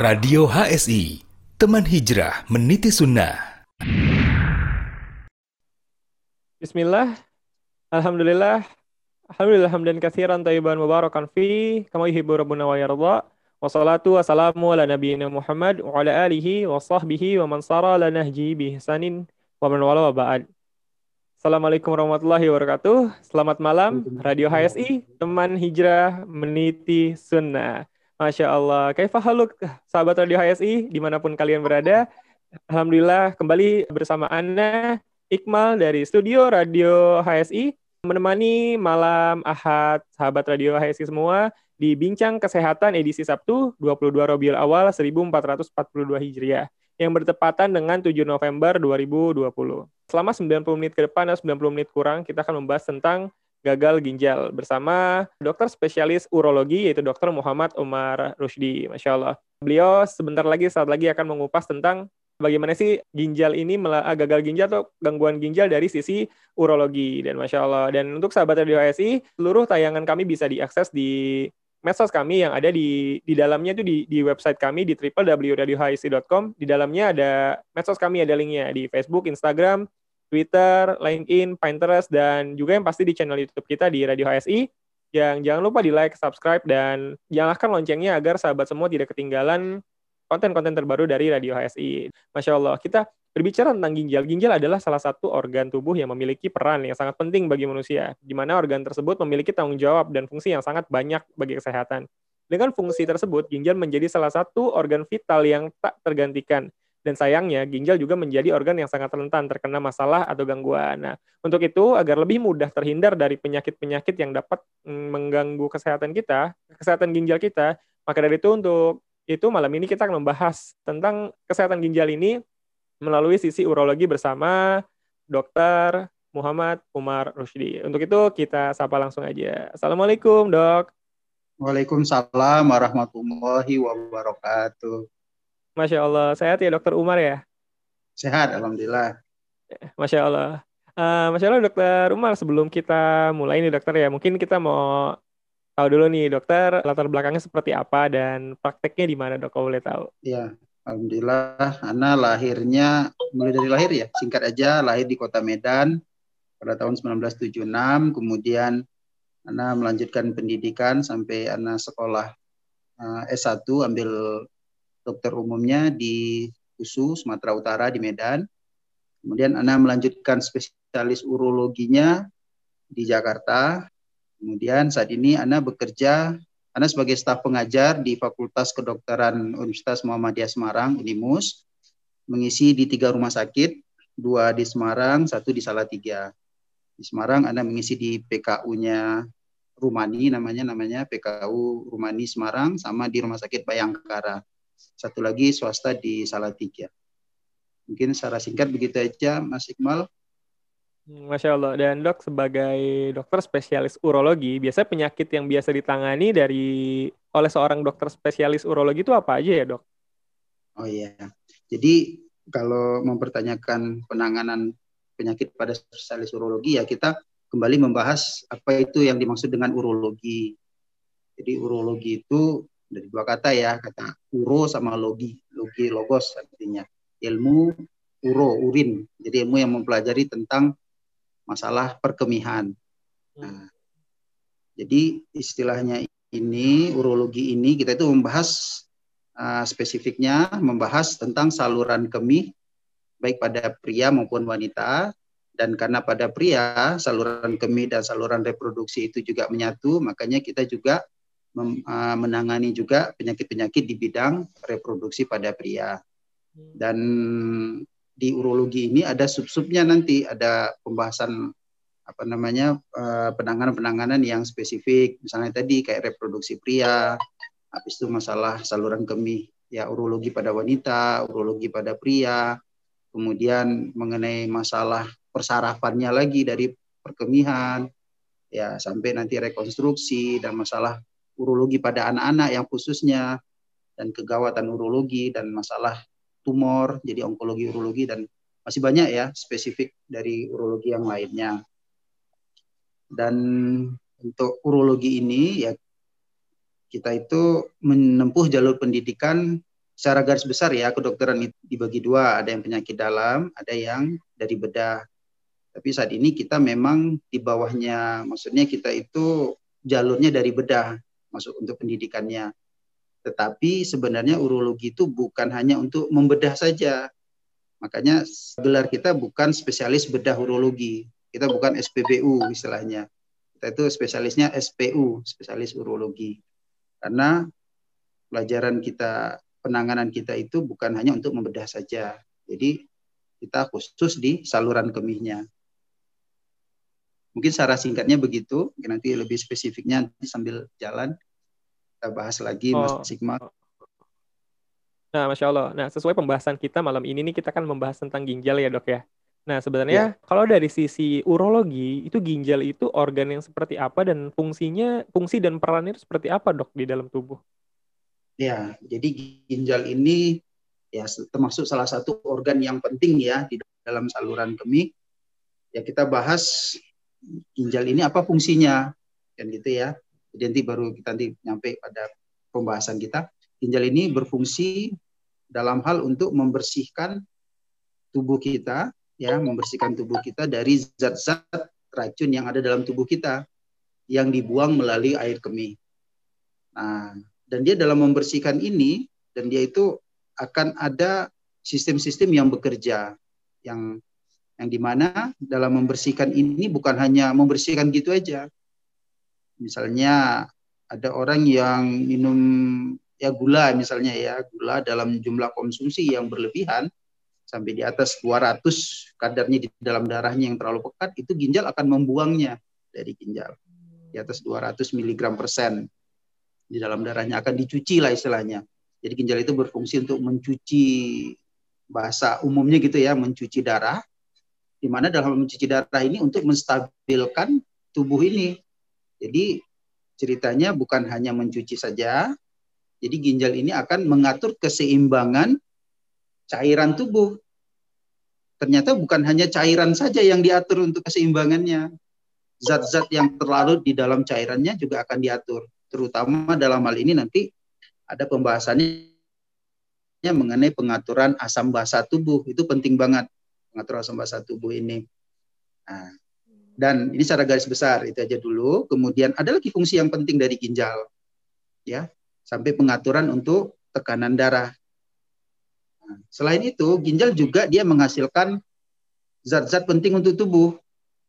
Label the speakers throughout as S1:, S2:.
S1: Radio HSI, teman hijrah meniti sunnah.
S2: Bismillah, Alhamdulillah, Alhamdulillah hamdan kathiran tayyiban mubarakan fi, kama yuhibbu rabbuna wa yarda. Wassalatu wassalamu ala nabiyyina Muhammad wa ala alihi wa sahbihi wa man sara ala nahji bi ihsanin wa man wala wa ba'd. Assalamualaikum warahmatullahi wabarakatuh. Selamat malam, Radio HSI, teman hijrah meniti sunnah. Masya Allah. Kayak haluk sahabat Radio HSI di mana pun kalian berada. Alhamdulillah kembali bersama Ana Iqmal dari studio Radio HSI menemani malam Ahad sahabat Radio HSI semua di Bincang Kesehatan edisi Sabtu 22 Rabiul Awal 1442 Hijriah yang bertepatan dengan 7 November 2020. Selama 90 menit ke depan atau 90 menit kurang kita akan membahas tentang gagal ginjal bersama dokter spesialis urologi yaitu dokter Muhammad Umar Rusdi. Masya Allah. Beliau sebentar lagi saat lagi akan mengupas tentang bagaimana sih ginjal ini ah, gagal ginjal atau gangguan ginjal dari sisi urologi dan masya Allah. Dan untuk sahabat radio HSI, seluruh tayangan kami bisa diakses di medsos kami yang ada di di dalamnya itu di di website kami di www.radiohsi.com. Di dalamnya ada medsos kami ada linknya di Facebook, Instagram, Twitter, LinkedIn, Pinterest, dan juga yang pasti di channel YouTube kita di Radio HSI. Yang jangan lupa di like, subscribe, dan nyalakan loncengnya agar sahabat semua tidak ketinggalan konten-konten terbaru dari Radio HSI. Masya Allah, kita berbicara tentang ginjal. Ginjal adalah salah satu organ tubuh yang memiliki peran yang sangat penting bagi manusia, di mana organ tersebut memiliki tanggung jawab dan fungsi yang sangat banyak bagi kesehatan. Dengan fungsi tersebut, ginjal menjadi salah satu organ vital yang tak tergantikan dan sayangnya, ginjal juga menjadi organ yang sangat rentan terkena masalah atau gangguan. Nah, untuk itu, agar lebih mudah terhindar dari penyakit-penyakit yang dapat mm, mengganggu kesehatan kita, kesehatan ginjal kita, maka dari itu untuk itu malam ini kita akan membahas tentang kesehatan ginjal ini melalui sisi urologi bersama Dr. Muhammad Umar Rusdi. Untuk itu kita sapa langsung aja. Assalamualaikum, Dok.
S3: Waalaikumsalam warahmatullahi wabarakatuh.
S2: Masya Allah. Sehat ya dokter Umar ya?
S3: Sehat, Alhamdulillah.
S2: Masya Allah. Uh, Masya Allah dokter Umar, sebelum kita mulai nih dokter ya, mungkin kita mau tahu dulu nih dokter latar belakangnya seperti apa dan prakteknya di mana dok kalau boleh tahu?
S3: Iya, Alhamdulillah. Ana lahirnya mulai dari lahir ya, singkat aja lahir di kota Medan pada tahun 1976, kemudian Ana melanjutkan pendidikan sampai Ana sekolah uh, eh, S1 ambil dokter umumnya di USU Sumatera Utara di Medan. Kemudian Ana melanjutkan spesialis urologinya di Jakarta. Kemudian saat ini Ana bekerja Ana sebagai staf pengajar di Fakultas Kedokteran Universitas Muhammadiyah Semarang, UNIMUS, mengisi di tiga rumah sakit, dua di Semarang, satu di Salatiga. Di Semarang Ana mengisi di PKU-nya Rumani namanya namanya PKU Rumani Semarang sama di Rumah Sakit Bayangkara satu lagi swasta di Salatiga. Mungkin secara singkat begitu aja, Mas Iqbal.
S2: Masya Allah. Dan dok sebagai dokter spesialis urologi, biasa penyakit yang biasa ditangani dari oleh seorang dokter spesialis urologi itu apa aja ya dok?
S3: Oh iya. Jadi kalau mempertanyakan penanganan penyakit pada spesialis urologi ya kita kembali membahas apa itu yang dimaksud dengan urologi. Jadi urologi itu dari dua kata ya kata uro sama logi. Logi logos artinya. Ilmu uro urin. Jadi ilmu yang mempelajari tentang masalah perkemihan. Nah, jadi istilahnya ini urologi ini kita itu membahas uh, spesifiknya membahas tentang saluran kemih baik pada pria maupun wanita. Dan karena pada pria saluran kemih dan saluran reproduksi itu juga menyatu makanya kita juga menangani juga penyakit-penyakit di bidang reproduksi pada pria. Dan di urologi ini ada sub-subnya nanti, ada pembahasan apa namanya penanganan-penanganan yang spesifik, misalnya tadi kayak reproduksi pria, habis itu masalah saluran kemih, ya urologi pada wanita, urologi pada pria, kemudian mengenai masalah persarafannya lagi dari perkemihan, ya sampai nanti rekonstruksi dan masalah urologi pada anak-anak yang khususnya dan kegawatan urologi dan masalah tumor jadi onkologi urologi dan masih banyak ya spesifik dari urologi yang lainnya. Dan untuk urologi ini ya kita itu menempuh jalur pendidikan secara garis besar ya kedokteran dibagi dua, ada yang penyakit dalam, ada yang dari bedah. Tapi saat ini kita memang di bawahnya, maksudnya kita itu jalurnya dari bedah masuk untuk pendidikannya. Tetapi sebenarnya urologi itu bukan hanya untuk membedah saja. Makanya gelar kita bukan spesialis bedah urologi. Kita bukan SPBU istilahnya. Kita itu spesialisnya SPU, spesialis urologi. Karena pelajaran kita, penanganan kita itu bukan hanya untuk membedah saja. Jadi kita khusus di saluran kemihnya. Mungkin secara singkatnya begitu, nanti lebih spesifiknya nanti sambil jalan kita bahas lagi oh. Mas Sigma.
S2: Nah, Masya Allah. Nah, sesuai pembahasan kita malam ini nih, kita kan membahas tentang ginjal ya dok ya. Nah, sebenarnya ya. kalau dari sisi urologi, itu ginjal itu organ yang seperti apa dan fungsinya, fungsi dan perannya itu seperti apa dok di dalam tubuh?
S3: Ya, jadi ginjal ini ya termasuk salah satu organ yang penting ya di dalam saluran kemih. Ya kita bahas ginjal ini apa fungsinya, kan gitu ya. Jadi nanti baru kita nanti nyampe pada pembahasan kita. Ginjal ini berfungsi dalam hal untuk membersihkan tubuh kita, ya, membersihkan tubuh kita dari zat-zat racun yang ada dalam tubuh kita yang dibuang melalui air kemih. Nah, dan dia dalam membersihkan ini dan dia itu akan ada sistem-sistem yang bekerja yang yang di mana dalam membersihkan ini bukan hanya membersihkan gitu aja, Misalnya ada orang yang minum ya gula misalnya ya, gula dalam jumlah konsumsi yang berlebihan sampai di atas 200 kadarnya di dalam darahnya yang terlalu pekat, itu ginjal akan membuangnya dari ginjal. Di atas 200 mg persen di dalam darahnya akan dicuci lah istilahnya. Jadi ginjal itu berfungsi untuk mencuci bahasa umumnya gitu ya, mencuci darah. Di mana dalam mencuci darah ini untuk menstabilkan tubuh ini jadi ceritanya bukan hanya mencuci saja, jadi ginjal ini akan mengatur keseimbangan cairan tubuh. Ternyata bukan hanya cairan saja yang diatur untuk keseimbangannya. Zat-zat yang terlarut di dalam cairannya juga akan diatur. Terutama dalam hal ini nanti ada pembahasannya mengenai pengaturan asam basa tubuh. Itu penting banget pengatur asam basa tubuh ini. Nah, dan ini secara garis besar itu aja dulu. Kemudian ada lagi fungsi yang penting dari ginjal. Ya, sampai pengaturan untuk tekanan darah. Nah, selain itu, ginjal juga dia menghasilkan zat-zat penting untuk tubuh,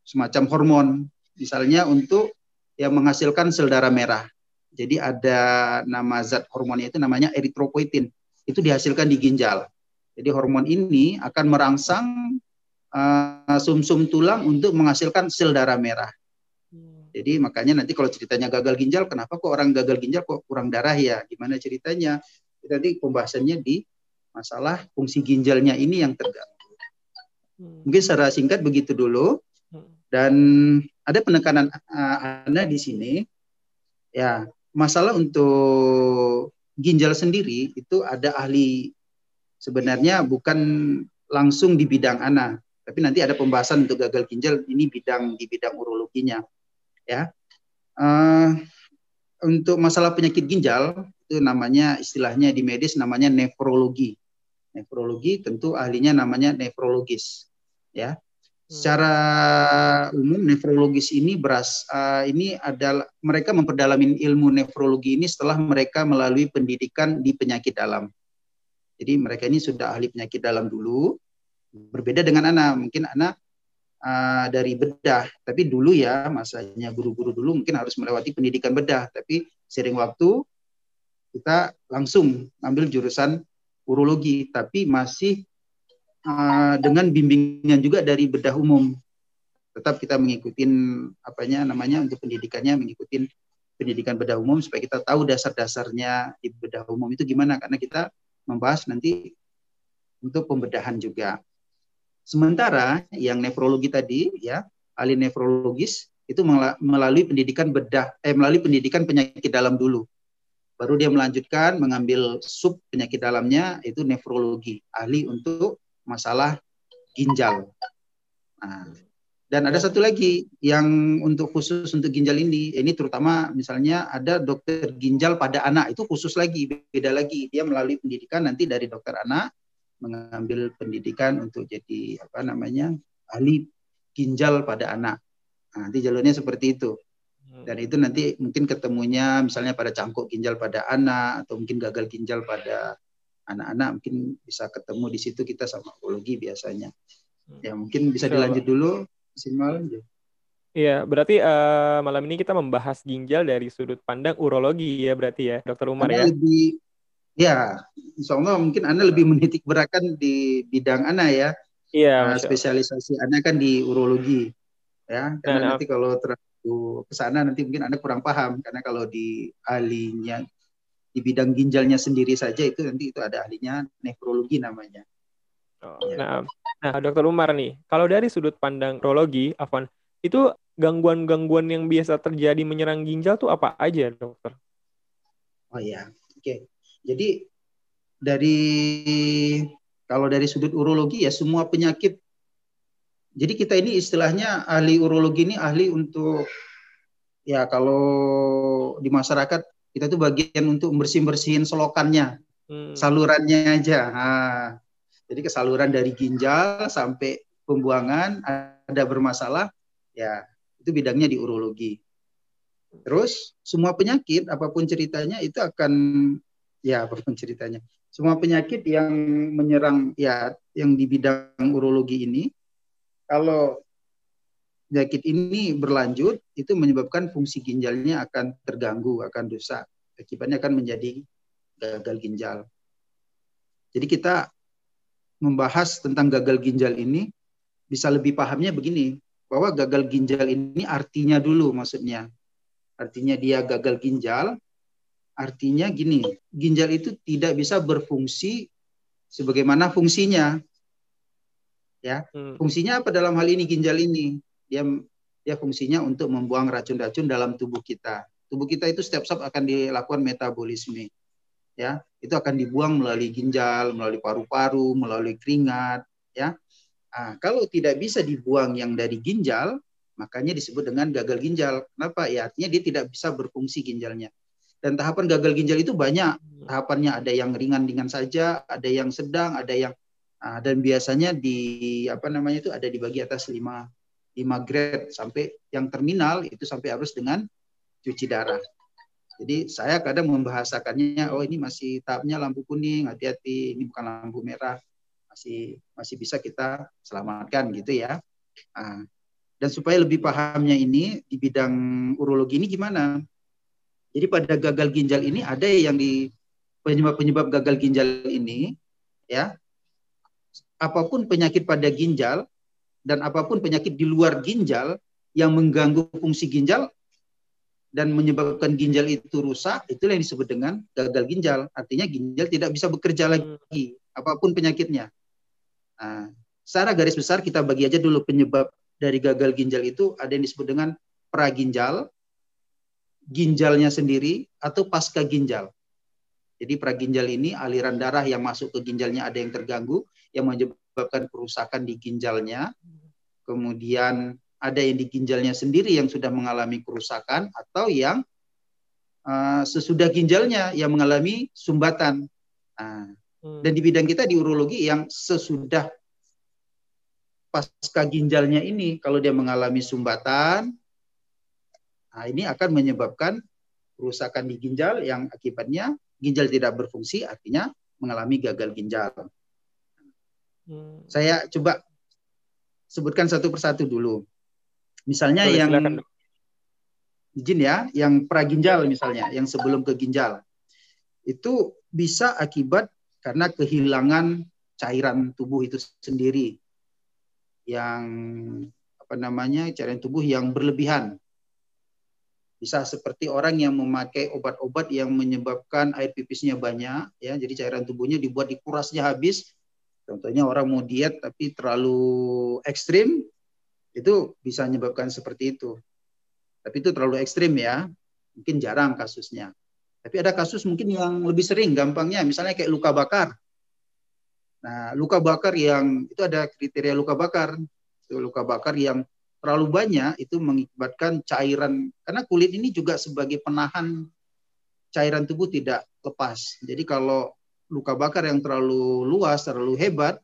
S3: semacam hormon. Misalnya untuk yang menghasilkan sel darah merah. Jadi ada nama zat hormonnya itu namanya eritropoietin. Itu dihasilkan di ginjal. Jadi hormon ini akan merangsang uh, sumsum tulang untuk menghasilkan sel darah merah. Hmm. Jadi makanya nanti kalau ceritanya gagal ginjal, kenapa kok orang gagal ginjal kok kurang darah ya? Gimana ceritanya? Nanti pembahasannya di masalah fungsi ginjalnya ini yang terganggu. Hmm. Mungkin secara singkat begitu dulu. Hmm. Dan ada penekanan uh, Anda di sini. Ya, masalah untuk ginjal sendiri itu ada ahli sebenarnya bukan langsung di bidang anak tapi nanti ada pembahasan untuk gagal ginjal ini bidang di bidang urologinya. Ya. Uh, untuk masalah penyakit ginjal itu namanya istilahnya di medis namanya nefrologi. Nefrologi tentu ahlinya namanya nefrologis. Ya. Hmm. Secara umum nefrologis ini beras uh, ini adalah mereka memperdalami ilmu nefrologi ini setelah mereka melalui pendidikan di penyakit dalam. Jadi mereka ini sudah ahli penyakit dalam dulu, Berbeda dengan anak, mungkin anak uh, dari bedah, tapi dulu ya masanya guru-guru dulu mungkin harus melewati pendidikan bedah, tapi sering waktu kita langsung ambil jurusan urologi, tapi masih uh, dengan bimbingan juga dari bedah umum. Tetap kita mengikuti apanya namanya untuk pendidikannya mengikuti pendidikan bedah umum supaya kita tahu dasar-dasarnya di bedah umum itu gimana. Karena kita membahas nanti untuk pembedahan juga. Sementara yang nefrologi tadi ya, ahli nefrologis itu melalui pendidikan bedah eh melalui pendidikan penyakit dalam dulu. Baru dia melanjutkan mengambil sub penyakit dalamnya itu nefrologi, ahli untuk masalah ginjal. Nah, Dan ada satu lagi yang untuk khusus untuk ginjal ini, ini terutama misalnya ada dokter ginjal pada anak itu khusus lagi, beda lagi. Dia melalui pendidikan nanti dari dokter anak mengambil pendidikan untuk jadi apa namanya ahli ginjal pada anak. Nah, nanti jalurnya seperti itu. Hmm. Dan itu nanti mungkin ketemunya misalnya pada cangkuk ginjal pada anak atau mungkin gagal ginjal pada anak-anak mungkin bisa ketemu di situ kita sama urologi biasanya. Hmm. Ya mungkin bisa dilanjut dulu maksimal aja.
S2: Iya, berarti uh, malam ini kita membahas ginjal dari sudut pandang urologi ya berarti ya, Dokter Umar
S3: Anda
S2: ya.
S3: Lebih, ya, insya Allah mungkin Anda lebih menitik beratkan di bidang Anda ya.
S2: Iya.
S3: Uh, spesialisasi Anda kan di urologi, ya. Karena nah, nanti kalau terlalu ke sana nanti mungkin Anda kurang paham karena kalau di ahlinya di bidang ginjalnya sendiri saja itu nanti itu ada ahlinya nefrologi namanya.
S2: Oh, ya. Nah, nah, Dokter Umar nih, kalau dari sudut pandang urologi, Afwan, itu gangguan-gangguan yang biasa terjadi menyerang ginjal tuh apa aja, Dokter?
S3: Oh ya, oke. Okay. Jadi dari kalau dari sudut urologi ya semua penyakit. Jadi kita ini istilahnya ahli urologi ini ahli untuk ya kalau di masyarakat kita tuh bagian untuk bersih-bersihin selokannya, hmm. salurannya aja. Nah, jadi kesaluran dari ginjal sampai pembuangan ada bermasalah, ya itu bidangnya di urologi. Terus semua penyakit apa pun ceritanya itu akan ya apa pun ceritanya. Semua penyakit yang menyerang ya yang di bidang urologi ini kalau penyakit ini berlanjut itu menyebabkan fungsi ginjalnya akan terganggu, akan rusak. Akibatnya akan menjadi gagal ginjal. Jadi kita membahas tentang gagal ginjal ini bisa lebih pahamnya begini bahwa gagal ginjal ini artinya dulu maksudnya. Artinya dia gagal ginjal artinya gini ginjal itu tidak bisa berfungsi sebagaimana fungsinya. Ya hmm. fungsinya apa dalam hal ini ginjal ini? Dia dia fungsinya untuk membuang racun-racun dalam tubuh kita. Tubuh kita itu setiap saat akan dilakukan metabolisme ya itu akan dibuang melalui ginjal, melalui paru-paru, melalui keringat, ya. Nah, kalau tidak bisa dibuang yang dari ginjal, makanya disebut dengan gagal ginjal. Kenapa? Ya artinya dia tidak bisa berfungsi ginjalnya. Dan tahapan gagal ginjal itu banyak. Tahapannya ada yang ringan-ringan saja, ada yang sedang, ada yang nah, dan biasanya di apa namanya itu ada di bagi atas 5 5 grade sampai yang terminal itu sampai harus dengan cuci darah. Jadi saya kadang membahasakannya, oh ini masih tahapnya lampu kuning, hati-hati, ini bukan lampu merah, masih masih bisa kita selamatkan gitu ya. Nah, dan supaya lebih pahamnya ini di bidang urologi ini gimana? Jadi pada gagal ginjal ini ada yang di penyebab-penyebab gagal ginjal ini ya apa pun penyakit pada ginjal dan apa pun penyakit di luar ginjal yang mengganggu fungsi ginjal dan menyebabkan ginjal itu rusak, itulah yang disebut dengan gagal ginjal. Artinya ginjal tidak bisa bekerja lagi, apa pun penyakitnya. Nah, secara garis besar kita bagi aja dulu penyebab dari gagal ginjal itu ada yang disebut dengan praginjal, ginjalnya sendiri, atau pasca ginjal. Jadi praginjal ini aliran darah yang masuk ke ginjalnya ada yang terganggu, yang menyebabkan kerusakan di ginjalnya. Kemudian ada yang di ginjalnya sendiri yang sudah mengalami kerusakan atau yang uh, sesudah ginjalnya yang mengalami sumbatan. Nah, hmm. Dan di bidang kita di urologi yang sesudah pasca ginjalnya ini kalau dia mengalami sumbatan, nah ini akan menyebabkan kerusakan di ginjal yang akibatnya ginjal tidak berfungsi, artinya mengalami gagal ginjal. Hmm. Saya coba sebutkan satu persatu dulu. Misalnya Boleh, yang silakan. izin ya, yang praginjal misalnya, yang sebelum ke ginjal. Itu bisa akibat karena kehilangan cairan tubuh itu sendiri. Yang apa namanya? cairan tubuh yang berlebihan. Bisa seperti orang yang memakai obat-obat yang menyebabkan air pipisnya banyak ya, jadi cairan tubuhnya dibuat dikurasnya habis. Contohnya orang mau diet tapi terlalu ekstrim, itu bisa menyebabkan seperti itu. Tapi itu terlalu ekstrim ya, mungkin jarang kasusnya. Tapi ada kasus mungkin yang lebih sering, gampangnya misalnya kayak luka bakar. Nah, luka bakar yang itu ada kriteria luka bakar. Itu luka bakar yang terlalu banyak itu mengakibatkan cairan karena kulit ini juga sebagai penahan cairan tubuh tidak lepas. Jadi kalau luka bakar yang terlalu luas, terlalu hebat,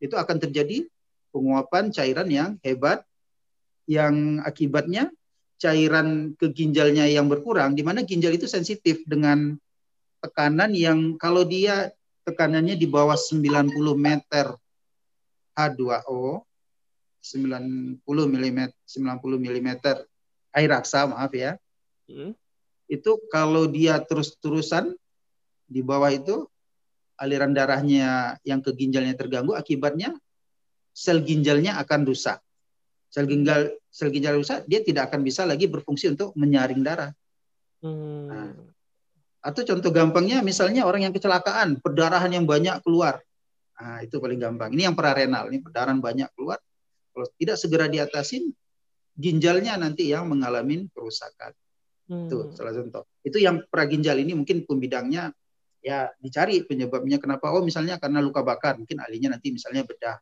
S3: itu akan terjadi penguapan cairan yang hebat yang akibatnya cairan ke ginjalnya yang berkurang di mana ginjal itu sensitif dengan tekanan yang kalau dia tekanannya di bawah 90 meter H2O 90 mm 90 mm air raksa maaf ya hmm. itu kalau dia terus-terusan di bawah itu aliran darahnya yang ke ginjalnya terganggu akibatnya sel ginjalnya akan rusak sel ginjal sel ginjal rusak dia tidak akan bisa lagi berfungsi untuk menyaring darah hmm. nah, atau contoh gampangnya misalnya orang yang kecelakaan perdarahan yang banyak keluar nah, itu paling gampang ini yang prarenal ini perdarahan banyak keluar kalau tidak segera diatasin, ginjalnya nanti yang mengalami kerusakan. Hmm. Itu salah contoh. Itu yang praginjal ini mungkin pembidangnya ya dicari penyebabnya kenapa. Oh misalnya karena luka bakar, mungkin ahlinya nanti misalnya bedah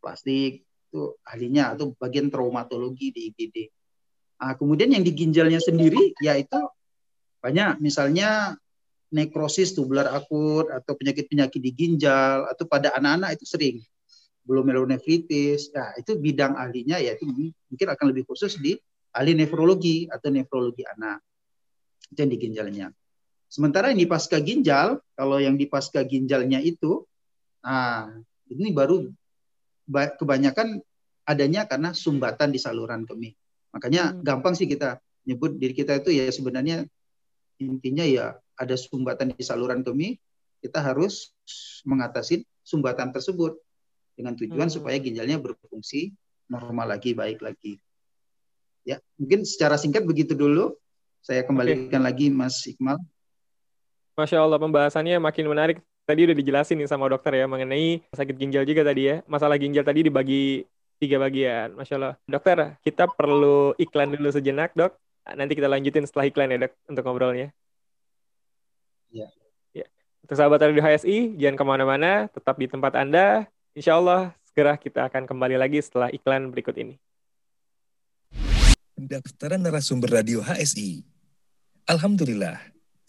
S3: plastik itu ahlinya atau bagian traumatologi di IGD. Nah, kemudian yang di ginjalnya sendiri yaitu banyak misalnya nekrosis tubular akut atau penyakit-penyakit di ginjal atau pada anak-anak itu sering glomerulonefritis. Nah, itu bidang ahlinya ya itu mungkin akan lebih khusus di ahli nefrologi atau nefrologi anak. Itu yang di ginjalnya. Sementara ini pasca ginjal, kalau yang di pasca ginjalnya itu, nah ini baru kebanyakan adanya karena sumbatan di saluran kemih. Makanya hmm. gampang sih kita nyebut diri kita itu ya sebenarnya intinya ya ada sumbatan di saluran kemih, kita harus mengatasi sumbatan tersebut dengan tujuan hmm. supaya ginjalnya berfungsi normal lagi, baik lagi. Ya, mungkin secara singkat begitu dulu. Saya kembalikan okay. lagi Mas Iqmal.
S2: Masya Allah pembahasannya makin menarik. Tadi udah dijelasin nih sama dokter ya mengenai sakit ginjal juga tadi ya. Masalah ginjal tadi dibagi tiga bagian. Masya Allah. Dokter, kita perlu iklan dulu sejenak dok. Nanti kita lanjutin setelah iklan ya dok untuk ngobrolnya. Ya. ya. Untuk sahabat radio HSI, jangan ke mana-mana, tetap di tempat Anda. Insya Allah segera kita akan kembali lagi setelah iklan berikut ini.
S1: Pendaftaran narasumber radio HSI. Alhamdulillah,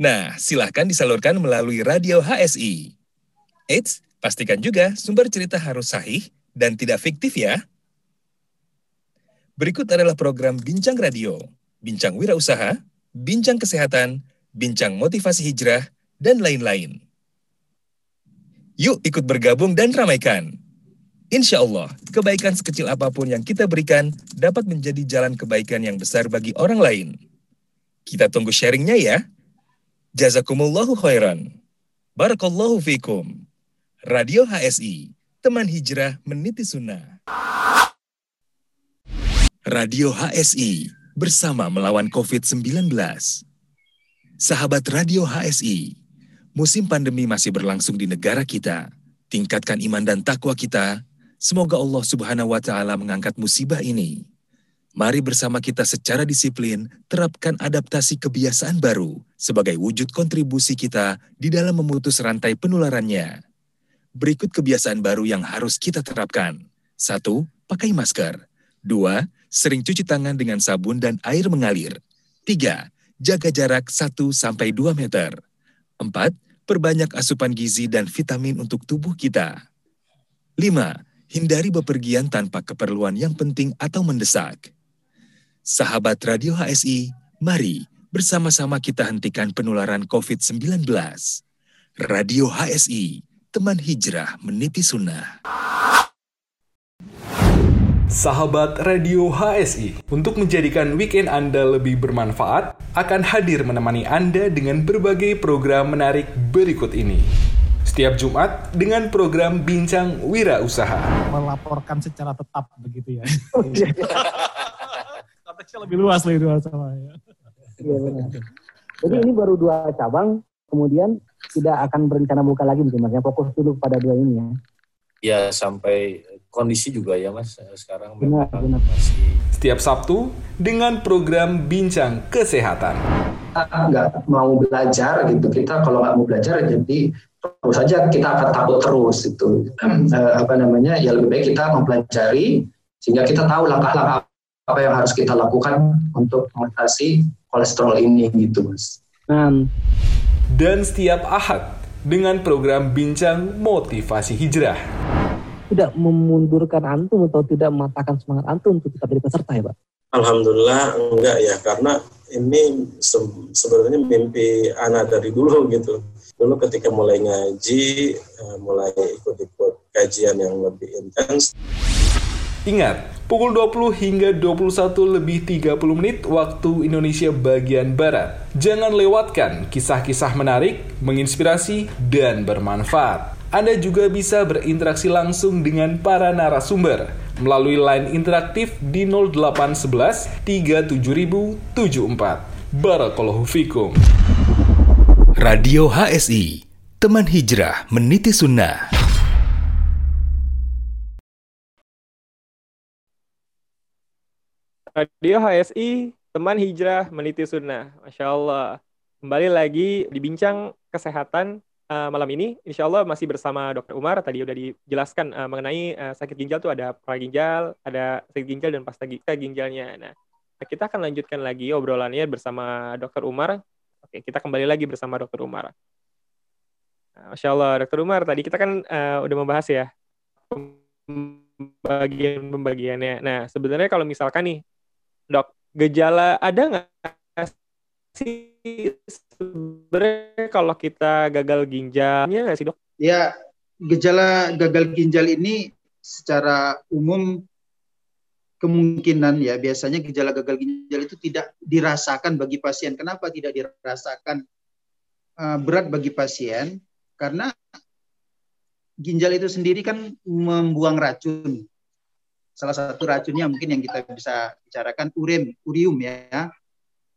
S1: Nah, silahkan disalurkan melalui radio HSI. Eits, pastikan juga sumber cerita harus sahih dan tidak fiktif ya. Berikut adalah program Bincang Radio, Bincang Wirausaha, Bincang Kesehatan, Bincang Motivasi Hijrah, dan lain-lain. Yuk ikut bergabung dan ramaikan. Insya Allah, kebaikan sekecil apa pun yang kita berikan dapat menjadi jalan kebaikan yang besar bagi orang lain. Kita tunggu sharingnya ya. Jazakumullahu khairan. Barakallahu fikum. Radio HSI, teman hijrah meniti sunnah. Radio HSI, bersama melawan COVID-19. Sahabat Radio HSI, musim pandemi masih berlangsung di negara kita. Tingkatkan iman dan takwa kita. Semoga Allah Subhanahu wa taala mengangkat musibah ini. Mari bersama kita secara disiplin terapkan adaptasi kebiasaan baru sebagai wujud kontribusi kita di dalam memutus rantai penularannya. Berikut kebiasaan baru yang harus kita terapkan. Satu, pakai masker. Dua, sering cuci tangan dengan sabun dan air mengalir. Tiga, jaga jarak 1 sampai 2 meter. Empat, perbanyak asupan gizi dan vitamin untuk tubuh kita. Lima, hindari bepergian tanpa keperluan yang penting atau mendesak. Sahabat Radio HSI, mari bersama-sama kita hentikan penularan COVID-19. Radio HSI, teman hijrah meniti sunnah.
S4: Sahabat Radio HSI, untuk menjadikan weekend Anda lebih bermanfaat, akan hadir menemani Anda dengan berbagai program menarik berikut ini. Setiap Jumat dengan program Bincang Wira Usaha.
S5: Melaporkan secara tetap begitu ya. Konteksnya lebih luas lagi dua sama ya.
S6: Iya benar. Jadi ini baru dua cabang, kemudian tidak akan berencana buka lagi mungkin mas. Ya fokus dulu pada dua ini ya.
S7: Ya sampai kondisi juga ya mas sekarang
S6: Benar, benar.
S7: masih
S4: Setiap Sabtu dengan program Bincang Kesehatan.
S8: kita nggak mau belajar gitu kita kalau nggak mau belajar jadi terus saja kita akan takut terus itu Eh, apa namanya ya lebih baik kita mempelajari sehingga kita tahu langkah-langkah apa yang harus kita lakukan untuk mengatasi kolesterol ini gitu mas.
S6: Nah,
S4: Dan setiap Ahad dengan program Bincang Motivasi Hijrah.
S6: tidak memundurkan antum atau tidak mematahkan semangat antum untuk tetap jadi peserta ya pak?
S9: Alhamdulillah enggak ya karena ini se- sebenarnya mimpi anak dari dulu gitu. Dulu ketika mulai ngaji, eh, mulai ikut-ikut kajian yang lebih intens,
S4: Ingat, pukul 20 hingga 21 lebih 30 menit waktu Indonesia bagian Barat. Jangan lewatkan kisah-kisah menarik, menginspirasi, dan bermanfaat. Anda juga bisa berinteraksi langsung dengan para narasumber melalui line interaktif di 0811 37074. Barakallahu fikum.
S1: Radio HSI, teman hijrah meniti sunnah.
S2: Radio HSI, teman hijrah meniti sunnah. Masya Allah. Kembali lagi di bincang kesehatan eh, malam ini. Insya Allah masih bersama Dr. Umar. Tadi udah dijelaskan eh, mengenai eh, sakit ginjal tuh ada praginjal, ada sakit ginjal dan pasta gi- ginjalnya. Nah, kita akan lanjutkan lagi obrolannya bersama Dr. Umar. Oke, kita kembali lagi bersama Dr. Umar. Nah, Masya Allah, Dr. Umar, tadi kita kan eh, udah membahas ya pembagian-pembagiannya. Nah, sebenarnya kalau misalkan nih, dok, gejala ada nggak sih sebenarnya kalau kita gagal ginjalnya nggak sih dok?
S3: Ya, gejala gagal ginjal ini secara umum kemungkinan ya biasanya gejala gagal ginjal itu tidak dirasakan bagi pasien. Kenapa tidak dirasakan uh, berat bagi pasien? Karena ginjal itu sendiri kan membuang racun. Salah satu racunnya mungkin yang kita bisa bicarakan urim, urium ya.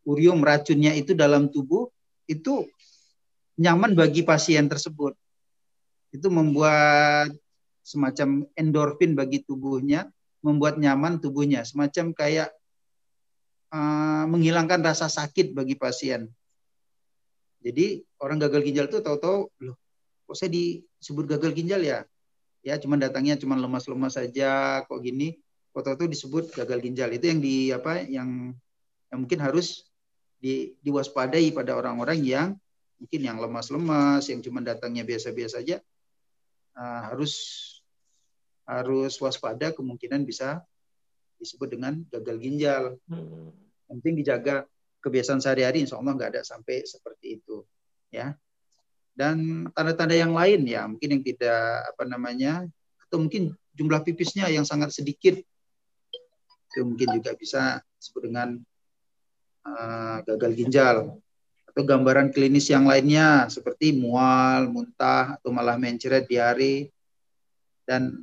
S3: Urium racunnya itu dalam tubuh itu nyaman bagi pasien tersebut. Itu membuat semacam endorfin bagi tubuhnya, membuat nyaman tubuhnya, semacam kayak uh, menghilangkan rasa sakit bagi pasien. Jadi orang gagal ginjal itu tahu-tahu, loh, kok saya disebut gagal ginjal ya? Ya, cuman datangnya cuman lemas-lemas saja, kok gini? Kok tahu-tahu disebut gagal ginjal. Itu yang di apa? Yang yang mungkin harus di, diwaspadai pada orang-orang yang mungkin yang lemas-lemas, yang cuma datangnya biasa-biasa saja, uh, harus harus waspada kemungkinan bisa disebut dengan gagal ginjal.
S2: Hmm.
S3: Penting dijaga kebiasaan sehari-hari, insya Allah nggak ada sampai seperti itu, ya. Dan tanda-tanda yang lain ya, mungkin yang tidak apa namanya, atau mungkin jumlah pipisnya yang sangat sedikit, itu mungkin juga bisa disebut dengan uh, gagal ginjal. Atau gambaran klinis yang lainnya seperti mual, muntah, atau malah mencret, diare, dan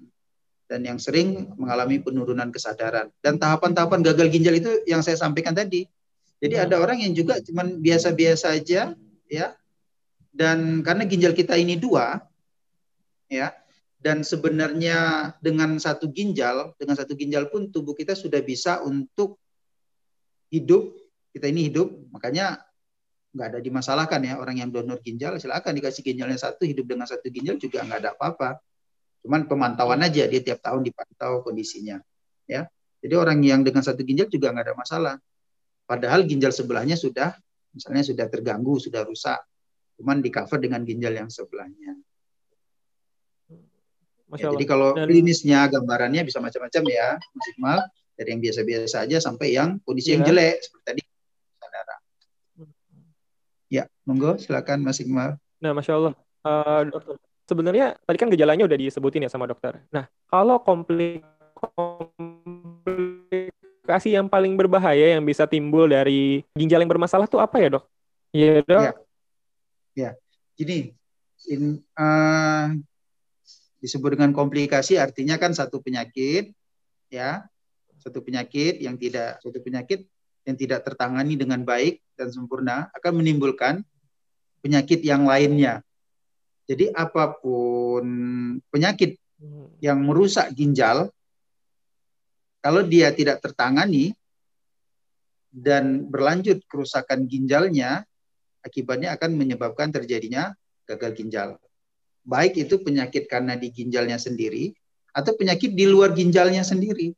S3: dan yang sering mengalami penurunan kesadaran. Dan tahapan-tahapan gagal ginjal itu yang saya sampaikan tadi. Jadi ada orang yang juga cuman biasa-biasa aja, ya. Dan karena ginjal kita ini dua, ya. Dan sebenarnya dengan satu ginjal, dengan satu ginjal pun tubuh kita sudah bisa untuk hidup. Kita ini hidup, makanya nggak ada dimasalahkan ya orang yang donor ginjal silakan dikasih ginjalnya satu hidup dengan satu ginjal juga nggak ada apa-apa cuman pemantauan aja dia tiap tahun dipantau kondisinya ya jadi orang yang dengan satu ginjal juga nggak ada masalah padahal ginjal sebelahnya sudah misalnya sudah terganggu sudah rusak cuman di cover dengan ginjal yang sebelahnya
S2: Masya
S3: ya,
S2: Allah.
S3: jadi kalau
S2: Dan-
S3: klinisnya gambarannya bisa macam-macam ya Mas Iqmal dari yang biasa-biasa aja sampai yang kondisi yang
S2: Iya.
S3: jelek seperti tadi saudara ya monggo silakan Mas Iqmal
S2: Nah, masya Allah, Eh, dokter. Sebenarnya tadi kan gejalanya udah disebutin ya sama dokter. Nah, kalau komplik komplikasi yang paling berbahaya yang bisa timbul dari ginjal yang bermasalah tuh apa ya dok? Iya dok.
S3: Ya. Gini, in, uh, disebut dengan komplikasi artinya kan satu penyakit ya satu penyakit yang tidak satu penyakit yang tidak tertangani dengan baik dan sempurna akan menimbulkan penyakit yang lainnya. Jadi apa pun penyakit yang merusak ginjal kalau dia tidak tertangani dan berlanjut kerusakan ginjalnya akibatnya akan menyebabkan terjadinya gagal ginjal. Baik itu penyakit karena di ginjalnya sendiri atau penyakit di luar ginjalnya sendiri.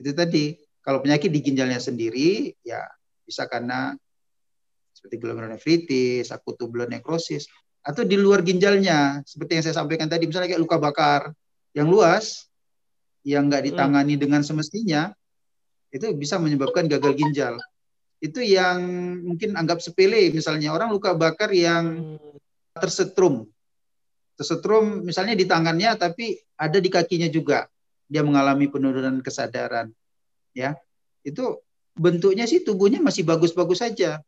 S3: Itu tadi, kalau penyakit di ginjalnya sendiri ya bisa karena seperti glomerulonefritis, akut tubular nekrosis atau di luar ginjalnya seperti yang saya sampaikan tadi misalnya kayak luka bakar yang luas yang nggak ditangani hmm. dengan semestinya itu bisa menyebabkan gagal ginjal itu yang mungkin anggap sepele. Misalnya orang luka bakar yang hmm. tersetrum. Tersetrum misalnya di tangannya tapi ada di kakinya juga. Dia mengalami penurunan kesadaran ya. Itu bentuknya sih tubuhnya masih bagus-bagus saja.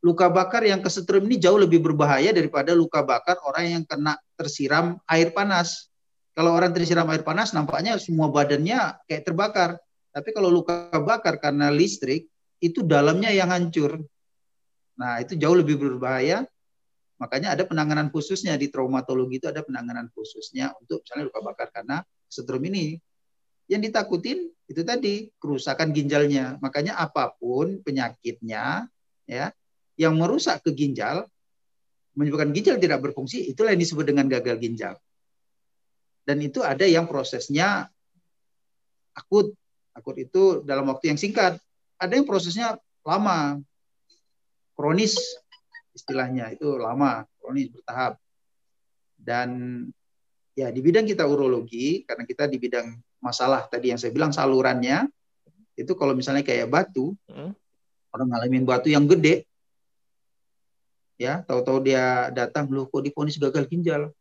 S3: Luka bakar yang kesetrum ini jauh lebih berbahaya daripada luka bakar orang yang kena tersiram air panas. Kalau orang tersiram air panas nampaknya semua badannya kayak terbakar. Tapi kalau luka bakar karena listrik itu dalamnya yang hancur. Nah, itu jauh lebih berbahaya. Makanya ada penanganan khususnya di traumatologi itu ada penanganan khususnya untuk misalnya luka bakar karena setrum ini. Yang ditakutin itu tadi kerusakan ginjalnya. Makanya apa pun penyakitnya ya yang merusak ke ginjal menyebabkan ginjal tidak berfungsi, itulah yang disebut dengan gagal ginjal. Dan itu ada yang prosesnya akut. Akut itu dalam waktu yang singkat ada yang prosesnya lama, kronis istilahnya itu lama, kronis bertahap. Dan ya di bidang kita urologi karena kita di bidang masalah tadi yang saya bilang salurannya itu kalau misalnya kayak batu hmm. orang ngalamin batu yang gede ya tahu-tahu dia datang loh kok diponis gagal ginjal?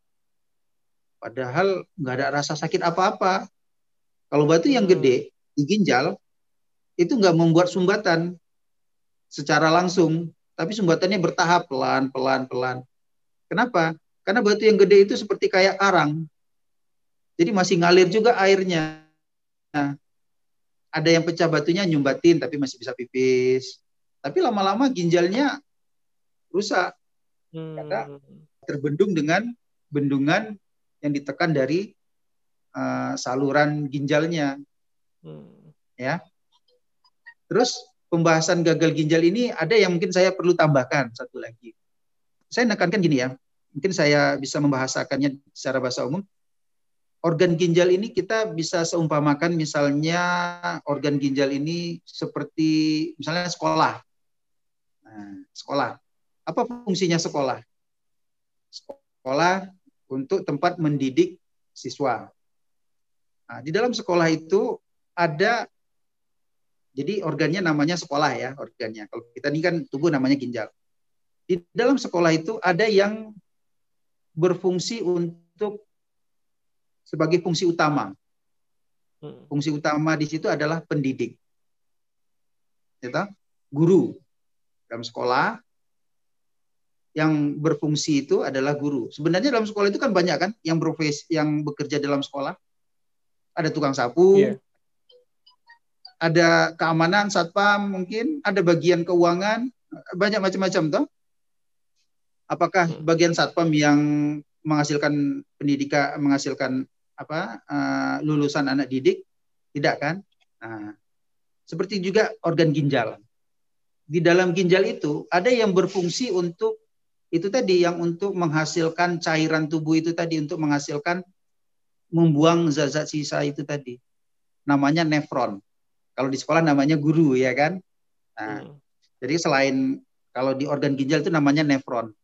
S3: Padahal nggak ada rasa sakit apa-apa. Kalau batu yang gede di ginjal itu nggak membuat sumbatan secara langsung, tapi sumbatannya bertahap pelan, pelan, pelan. Kenapa? Karena batu yang gede itu seperti kayak karang. Jadi masih ngalir juga airnya. Nah, ada yang pecah batunya nyumbatin tapi masih bisa pipis. Tapi lama-lama ginjalnya rusak. Hmm. Karena terbendung dengan bendungan yang ditekan dari uh, saluran ginjalnya. Hmm. Ya. Terus pembahasan gagal ginjal ini ada yang mungkin saya perlu tambahkan satu lagi. Saya nekankan gini ya, mungkin saya bisa membahasakannya secara bahasa umum. Organ ginjal ini kita bisa seumpamakan misalnya organ ginjal ini seperti misalnya sekolah. Nah, sekolah. Apa fungsinya sekolah? Sekolah untuk tempat mendidik siswa. Nah, di dalam sekolah itu ada jadi organnya namanya sekolah ya, organnya. Kalau kita ini kan tubuh namanya ginjal. Di dalam sekolah itu ada yang berfungsi untuk sebagai fungsi utama. Hmm. Fungsi utama di situ adalah pendidik. Ya, guru dalam sekolah yang berfungsi itu adalah guru. Sebenarnya dalam sekolah itu kan banyak kan yang profesi yang bekerja dalam sekolah. Ada tukang sapu, yeah ada keamanan satpam mungkin, ada bagian keuangan, banyak macam-macam toh. Apakah hmm. bagian satpam yang menghasilkan pendidikan, menghasilkan apa uh, lulusan anak didik? Tidak kan? Nah, seperti juga organ ginjal. Di dalam ginjal itu ada yang berfungsi untuk itu tadi yang untuk menghasilkan cairan tubuh itu tadi untuk menghasilkan membuang zat-zat sisa itu tadi. Namanya nefron. Kalau di sekolah namanya guru ya kan. Nah, hmm. jadi selain kalau di organ ginjal itu namanya nefron.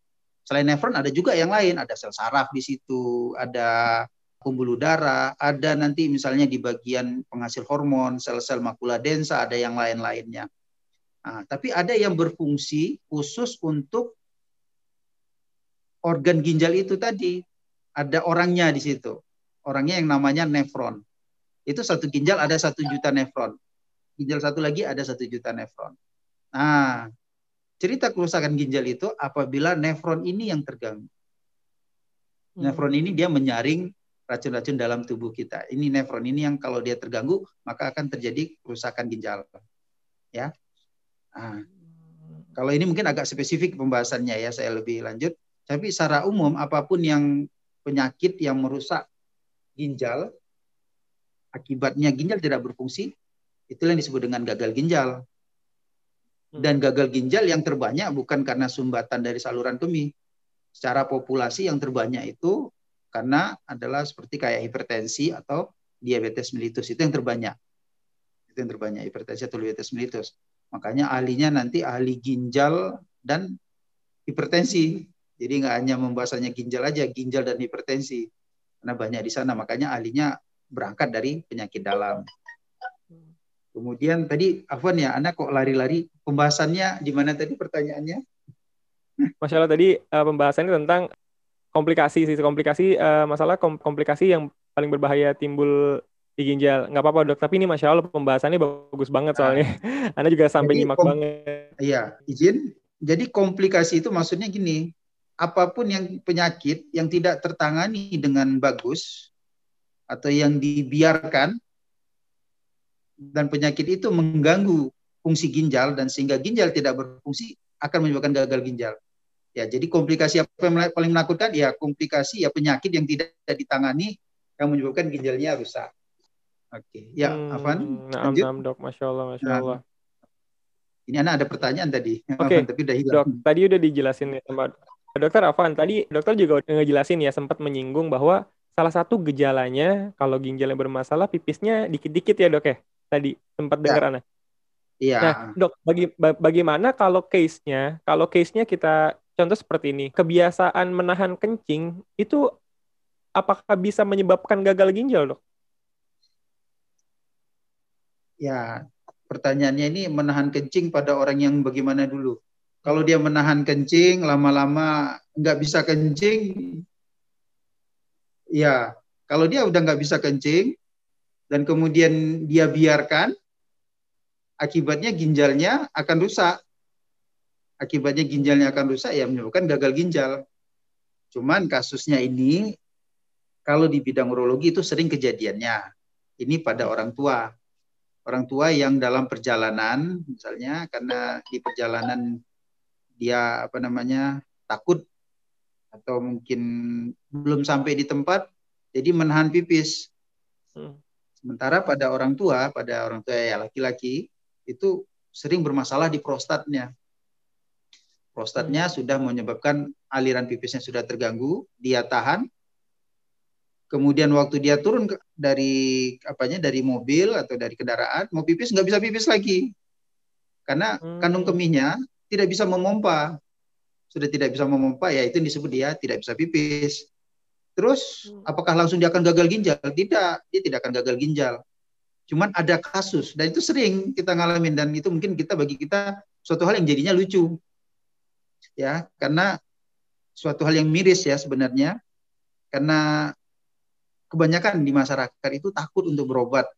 S3: Selain nefron ada juga yang lain, ada sel saraf di situ, ada pembuluh darah, ada nanti misalnya di bagian penghasil hormon, sel-sel makula densa, ada yang lain-lainnya. Nah, tapi ada yang berfungsi khusus untuk organ ginjal itu tadi. Ada orangnya di situ. Orangnya yang namanya nefron. Itu satu ginjal ada satu juta nefron ginjal satu lagi ada satu juta nefron. Nah, cerita kerusakan ginjal itu apabila nefron ini yang terganggu. Nefron ini dia menyaring racun-racun dalam tubuh kita. Ini nefron ini yang kalau dia terganggu maka akan terjadi kerusakan ginjal. Ya. Nah, kalau ini mungkin agak spesifik pembahasannya ya saya lebih lanjut. Tapi secara umum apa pun yang penyakit yang merusak ginjal akibatnya ginjal tidak berfungsi itu yang disebut dengan gagal ginjal. Dan gagal ginjal yang terbanyak bukan karena sumbatan dari saluran kemih, secara populasi yang terbanyak itu karena adalah seperti kayak hipertensi atau diabetes mellitus itu yang terbanyak. Itu yang terbanyak hipertensi atau diabetes mellitus. Makanya ahlinya nanti ahli ginjal dan hipertensi. Jadi nggak hanya membahasanya ginjal aja, ginjal dan hipertensi. Karena banyak di sana, makanya ahlinya berangkat dari penyakit dalam. Kemudian tadi Afwan ya, anak kok lari-lari. Pembahasannya di mana tadi pertanyaannya?
S2: Masya Allah tadi uh, pembahasannya tentang komplikasi sih komplikasi uh, masalah kom komplikasi yang paling berbahaya timbul di ginjal nggak apa-apa dok tapi ini masya Allah pembahasannya bagus banget soalnya nah, anda juga sampai nyimak banget
S3: iya izin jadi komplikasi itu maksudnya gini apa pun yang penyakit yang tidak tertangani dengan bagus atau yang dibiarkan dan penyakit itu mengganggu fungsi ginjal dan sehingga ginjal tidak berfungsi akan menyebabkan gagal ginjal. Ya, jadi komplikasi apa yang paling menakutkan? Ya, komplikasi ya penyakit yang tidak ditangani yang menyebabkan ginjalnya rusak. Oke, ya, hmm, Afan.
S2: Naam, naam, dok, masya Allah, masya nah, Allah.
S3: Ini anak ada pertanyaan tadi.
S2: Oke, okay. tapi udah hilang. Dok, tadi udah dijelasin ya sama dokter Afan. Tadi dokter juga ngejelasin ya sempat menyinggung bahwa salah satu gejalanya kalau ginjalnya bermasalah pipisnya dikit-dikit ya dok ya. Tadi sempat dengar ya. anak.
S3: Iya.
S2: Nah, dok, bagi, bagaimana kalau case-nya, kalau case-nya kita contoh seperti ini, kebiasaan menahan kencing itu apakah bisa menyebabkan gagal ginjal, dok?
S3: Ya, pertanyaannya ini menahan kencing pada orang yang bagaimana dulu? Kalau dia menahan kencing, lama-lama nggak bisa kencing, ya kalau dia udah nggak bisa kencing dan kemudian dia biarkan, akibatnya ginjalnya akan rusak. Akibatnya ginjalnya akan rusak ya menyebabkan gagal ginjal. Cuman kasusnya ini kalau di bidang urologi itu sering kejadiannya. Ini pada orang tua. Orang tua yang dalam perjalanan misalnya karena di perjalanan dia apa namanya takut atau mungkin belum sampai di tempat jadi menahan pipis. Hmm. Sementara pada orang tua, pada orang tua ya laki-laki, itu sering bermasalah di prostatnya. Prostatnya hmm. sudah menyebabkan aliran pipisnya sudah terganggu, dia tahan. Kemudian waktu dia turun dari apanya dari mobil atau dari kendaraan, mau pipis nggak bisa pipis lagi. Karena hmm. kandung kemihnya tidak bisa memompa. Sudah tidak bisa memompa, ya itu disebut dia tidak bisa pipis. Terus hmm. apakah langsung dia akan gagal ginjal? Tidak, dia tidak akan gagal ginjal. Cuman ada kasus dan itu sering kita ngalamin dan itu mungkin kita bagi kita suatu hal yang jadinya lucu. Ya, karena suatu hal yang miris ya sebenarnya. Karena kebanyakan di masyarakat itu takut untuk berobat.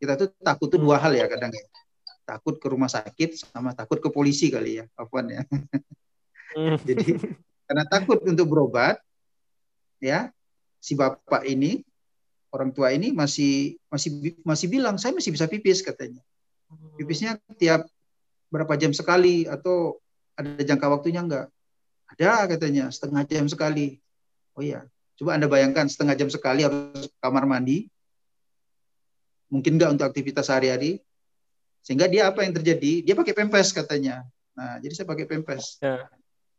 S3: Kita tuh takut tuh dua hal ya kadang ya. Takut ke rumah sakit sama takut ke polisi kali ya, Afwan ya. Hmm. Jadi karena takut untuk berobat ya si bapak ini orang tua ini masih masih masih bilang saya masih bisa pipis katanya. Pipisnya tiap berapa jam sekali atau ada jangka waktunya enggak? Ada katanya setengah jam sekali. Oh iya, coba Anda bayangkan setengah jam sekali harus kamar mandi. Mungkin enggak untuk aktivitas sehari-hari. Sehingga dia apa yang terjadi? Dia pakai pempes katanya. Nah, jadi saya pakai pempes. Ya.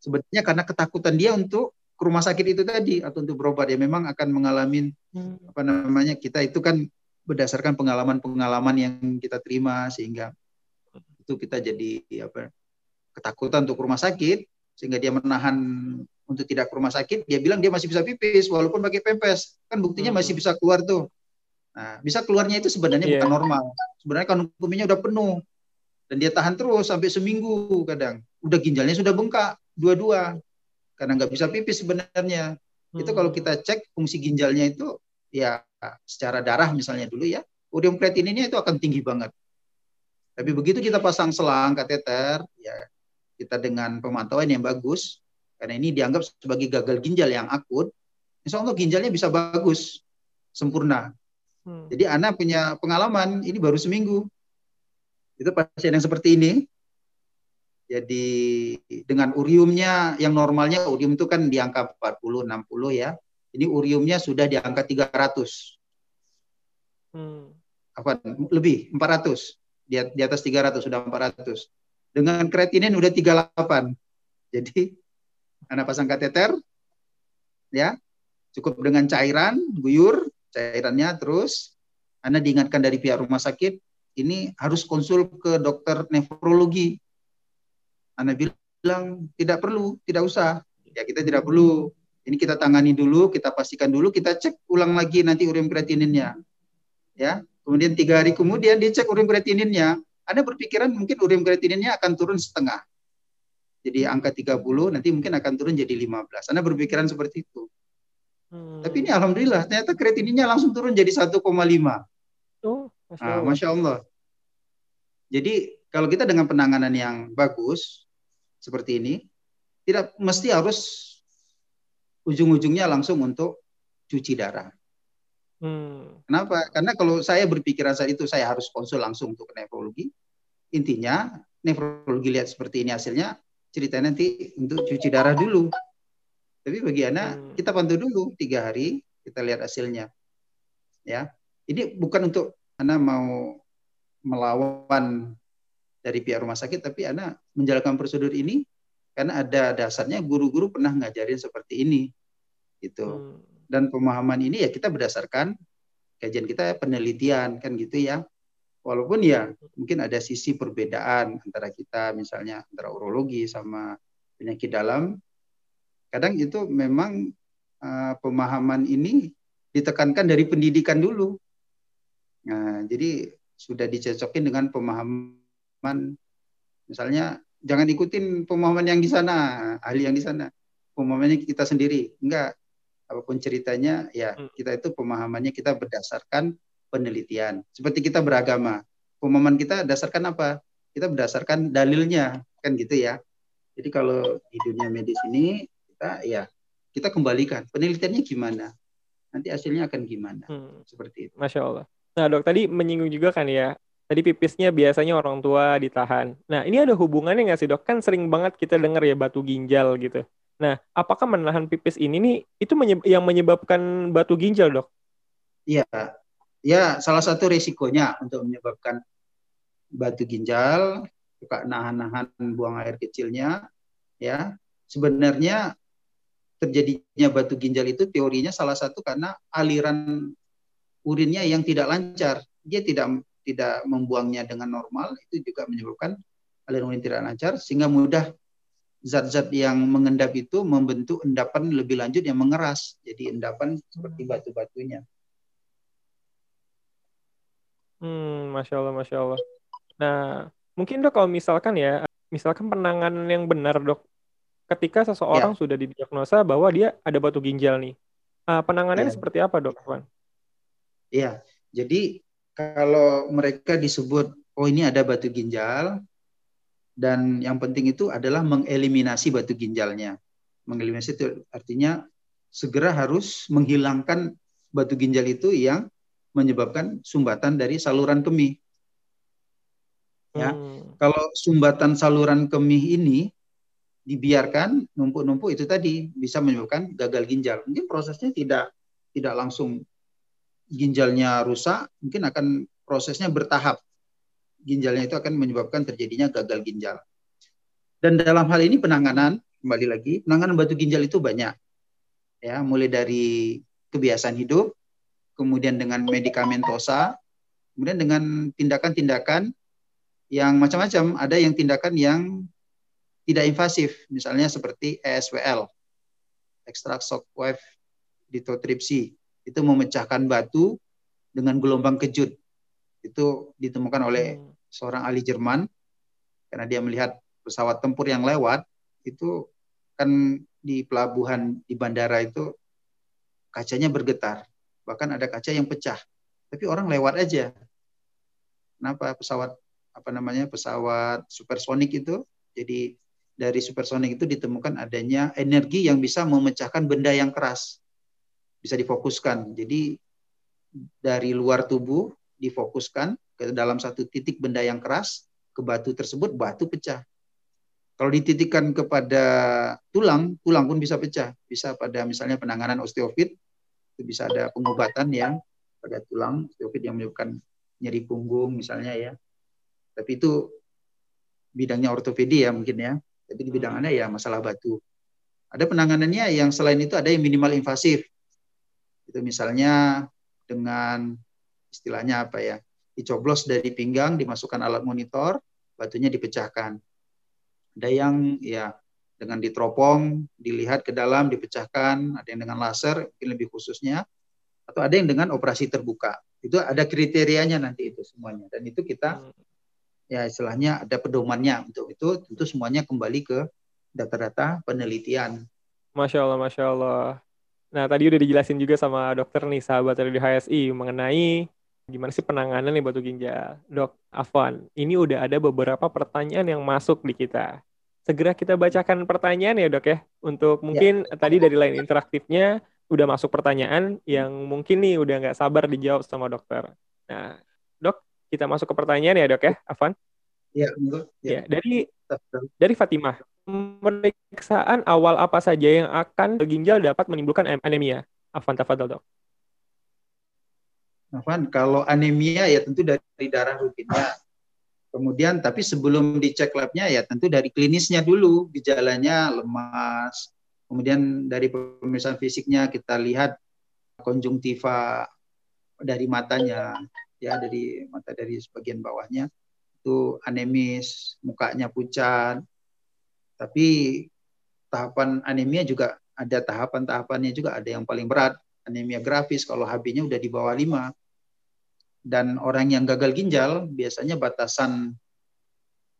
S3: Sebenarnya karena ketakutan dia untuk ke rumah sakit itu tadi atau untuk berobat ya memang akan mengalami hmm. apa namanya kita itu kan berdasarkan pengalaman-pengalaman yang kita terima sehingga itu kita jadi apa ketakutan untuk ke rumah sakit sehingga dia menahan untuk tidak ke rumah sakit dia bilang dia masih bisa pipis walaupun pakai pempes kan buktinya hmm. masih bisa keluar tuh nah bisa keluarnya itu sebenarnya yeah. bukan normal sebenarnya kan hukumnya udah penuh dan dia tahan terus sampai seminggu kadang udah ginjalnya sudah bengkak dua-dua karena nggak bisa pipis sebenarnya. Hmm. Itu kalau kita cek fungsi ginjalnya itu ya secara darah misalnya dulu ya, urium kreatininnya itu akan tinggi banget. Tapi begitu kita pasang selang kateter, ya kita dengan pemantauan yang bagus, Karena ini dianggap sebagai gagal ginjal yang akut. Insya Allah ginjalnya bisa bagus, sempurna.
S2: Hmm.
S3: Jadi Ana punya pengalaman, ini baru seminggu. Itu pasien yang seperti ini. Jadi dengan uriumnya yang normalnya urium itu kan di angka 40 60 ya. Ini uriumnya sudah di angka 300.
S2: Hmm.
S3: Apa lebih 400. Di, di atas 300 sudah 400. Dengan kreatinin udah 38. Jadi Anda pasang kateter ya. Cukup dengan cairan, guyur cairannya terus Anda diingatkan dari pihak rumah sakit ini harus konsul ke dokter nefrologi anda bilang tidak perlu, tidak usah. Ya kita tidak perlu. Ini kita tangani dulu, kita pastikan dulu, kita cek ulang lagi nanti urin kreatininnya. Ya, kemudian tiga hari kemudian dicek urin kreatininnya. Anda berpikiran mungkin urin kreatininnya akan turun setengah. Jadi angka 30 nanti mungkin akan turun jadi 15. Anda berpikiran seperti itu. Hmm. Tapi ini alhamdulillah ternyata kreatininnya langsung turun jadi 1,5.
S2: Oh,
S3: Masya Allah. Nah, Masya Allah. Jadi kalau kita dengan penanganan yang bagus, seperti ini, tidak mesti harus ujung-ujungnya langsung untuk cuci darah.
S2: Hmm.
S3: Kenapa? Karena kalau saya berpikiran saat itu saya harus konsul langsung untuk nefrologi, intinya nefrologi lihat seperti ini hasilnya, cerita nanti untuk cuci darah dulu. Tapi bagi anak hmm. kita pantau dulu tiga hari, kita lihat hasilnya. Ya, ini bukan untuk anak mau melawan dari pihak rumah sakit, tapi anak menjalankan prosedur ini karena ada dasarnya guru-guru pernah ngajarin seperti ini, gitu. Hmm. Dan pemahaman ini ya kita berdasarkan kajian kita penelitian kan gitu ya. Walaupun ya mungkin ada sisi perbedaan antara kita misalnya antara urologi sama penyakit dalam, kadang itu memang uh, pemahaman ini ditekankan dari pendidikan dulu. Nah, jadi sudah dicocokin dengan pemahaman pemahaman misalnya jangan ikutin pemahaman yang di sana, ahli yang di sana. Pemahamannya kita sendiri. Enggak. Apa pun ceritanya ya hmm. kita itu pemahamannya kita berdasarkan penelitian. Seperti kita beragama. Pemahaman kita dasarkan apa? Kita berdasarkan dalilnya, kan gitu ya. Jadi kalau di dunia medis ini kita ya kita kembalikan penelitiannya gimana. Nanti hasilnya akan gimana. Hmm. Seperti itu.
S2: Masya Allah. Nah dok tadi menyinggung juga kan ya Tadi pipisnya biasanya orang tua ditahan. Nah, ini ada hubungannya nggak sih dok? Kan sering banget kita dengar ya batu ginjal gitu. Nah, apakah menahan pipis ini nih itu menyeb yang menyebabkan batu ginjal dok?
S3: Iya, ya salah satu resikonya untuk menyebabkan batu ginjal, suka nahan-nahan buang air kecilnya, ya sebenarnya terjadinya batu ginjal itu teorinya salah satu karena aliran urinnya yang tidak lancar. Dia tidak tidak membuangnya dengan normal itu juga menyebabkan aliran urin tidak lancar sehingga mudah zat-zat yang mengendap itu membentuk endapan lebih lanjut yang mengeras jadi endapan seperti batu-batunya.
S2: Hmm, masya Allah, masya Allah. Nah, mungkin dok kalau misalkan ya, misalkan penanganan yang benar dok, ketika seseorang ya. sudah didiagnosa bahwa dia ada batu ginjal nih, uh, penanganannya ya. seperti apa dok,
S3: Iya, jadi kalau mereka disebut oh ini ada batu ginjal dan yang penting itu adalah mengeliminasi batu ginjalnya. Mengeliminasi itu artinya segera harus menghilangkan batu ginjal itu yang menyebabkan sumbatan dari saluran kemih. Ya, hmm. kalau sumbatan saluran kemih ini dibiarkan numpuk-numpuk itu tadi bisa menyebabkan gagal ginjal. Mungkin prosesnya tidak tidak langsung ginjalnya rusak, mungkin akan prosesnya bertahap. Ginjalnya itu akan menyebabkan terjadinya gagal ginjal. Dan dalam hal ini penanganan, kembali lagi, penanganan batu ginjal itu banyak. Ya, mulai dari kebiasaan hidup, kemudian dengan medikamentosa, kemudian dengan tindakan-tindakan yang macam-macam. Ada yang tindakan yang tidak invasif, misalnya seperti ESWL, ekstrak shock wave lithotripsy itu memecahkan batu dengan gelombang kejut. Itu ditemukan oleh hmm. seorang ahli Jerman karena dia melihat pesawat tempur yang lewat itu kan di pelabuhan di bandara itu kacanya bergetar. Bahkan ada kaca yang pecah. Tapi orang lewat aja. Kenapa pesawat apa namanya pesawat supersonik itu jadi dari supersonik itu ditemukan adanya energi yang bisa memecahkan benda yang keras. Bisa difokuskan. Jadi dari luar tubuh difokuskan ke dalam satu titik benda yang keras, ke batu tersebut batu pecah. Kalau dititikkan kepada tulang, tulang pun bisa pecah. Bisa pada misalnya penanganan osteofit, itu bisa ada pengobatan yang pada tulang osteofit yang menyebabkan nyeri punggung misalnya ya. Tapi itu bidangnya ortopedi ya mungkin ya. Tapi di bidangannya ya masalah batu. Ada penanganannya yang selain itu ada yang minimal invasif. Itu misalnya dengan istilahnya apa ya? Dicoblos dari pinggang, dimasukkan alat monitor, batunya dipecahkan ada yang ya dengan diteropong, dilihat ke dalam, dipecahkan, ada yang dengan laser, mungkin lebih khususnya, atau ada yang dengan operasi terbuka. Itu ada kriterianya nanti itu semuanya. Dan itu kita ya istilahnya ada pedomannya untuk itu tentu semuanya kembali ke data-data penelitian.
S2: Masya Allah, Masya Allah. Nah tadi udah dijelasin juga sama dokter nih sahabat dari HSI mengenai gimana sih penanganan nih batu ginjal? Dok Afwan, ini udah ada beberapa pertanyaan yang masuk di kita. Segera kita bacakan pertanyaan ya dok ya. Untuk mungkin ya. tadi dari lain interaktifnya udah masuk pertanyaan yang mungkin nih udah nggak sabar dijawab sama dokter. Nah, dok, kita masuk ke pertanyaan ya dok ya, Afwan?
S3: Ya,
S2: ya. ya dari dari Fatimah, pemeriksaan awal apa saja yang akan ginjal dapat menimbulkan anemia? Afwan tafadhol dok.
S3: Afan, kalau anemia ya tentu dari darah rutinnya. Kemudian tapi sebelum dicek labnya ya tentu dari klinisnya dulu gejalanya lemas. Kemudian dari pemeriksaan fisiknya kita lihat konjungtiva dari matanya ya dari mata dari sebagian bawahnya itu anemis, mukanya pucat. Tapi tahapan anemia juga ada tahapan-tahapannya juga ada yang paling berat anemia grafis kalau HB-nya udah di bawah 5 dan orang yang gagal ginjal biasanya batasan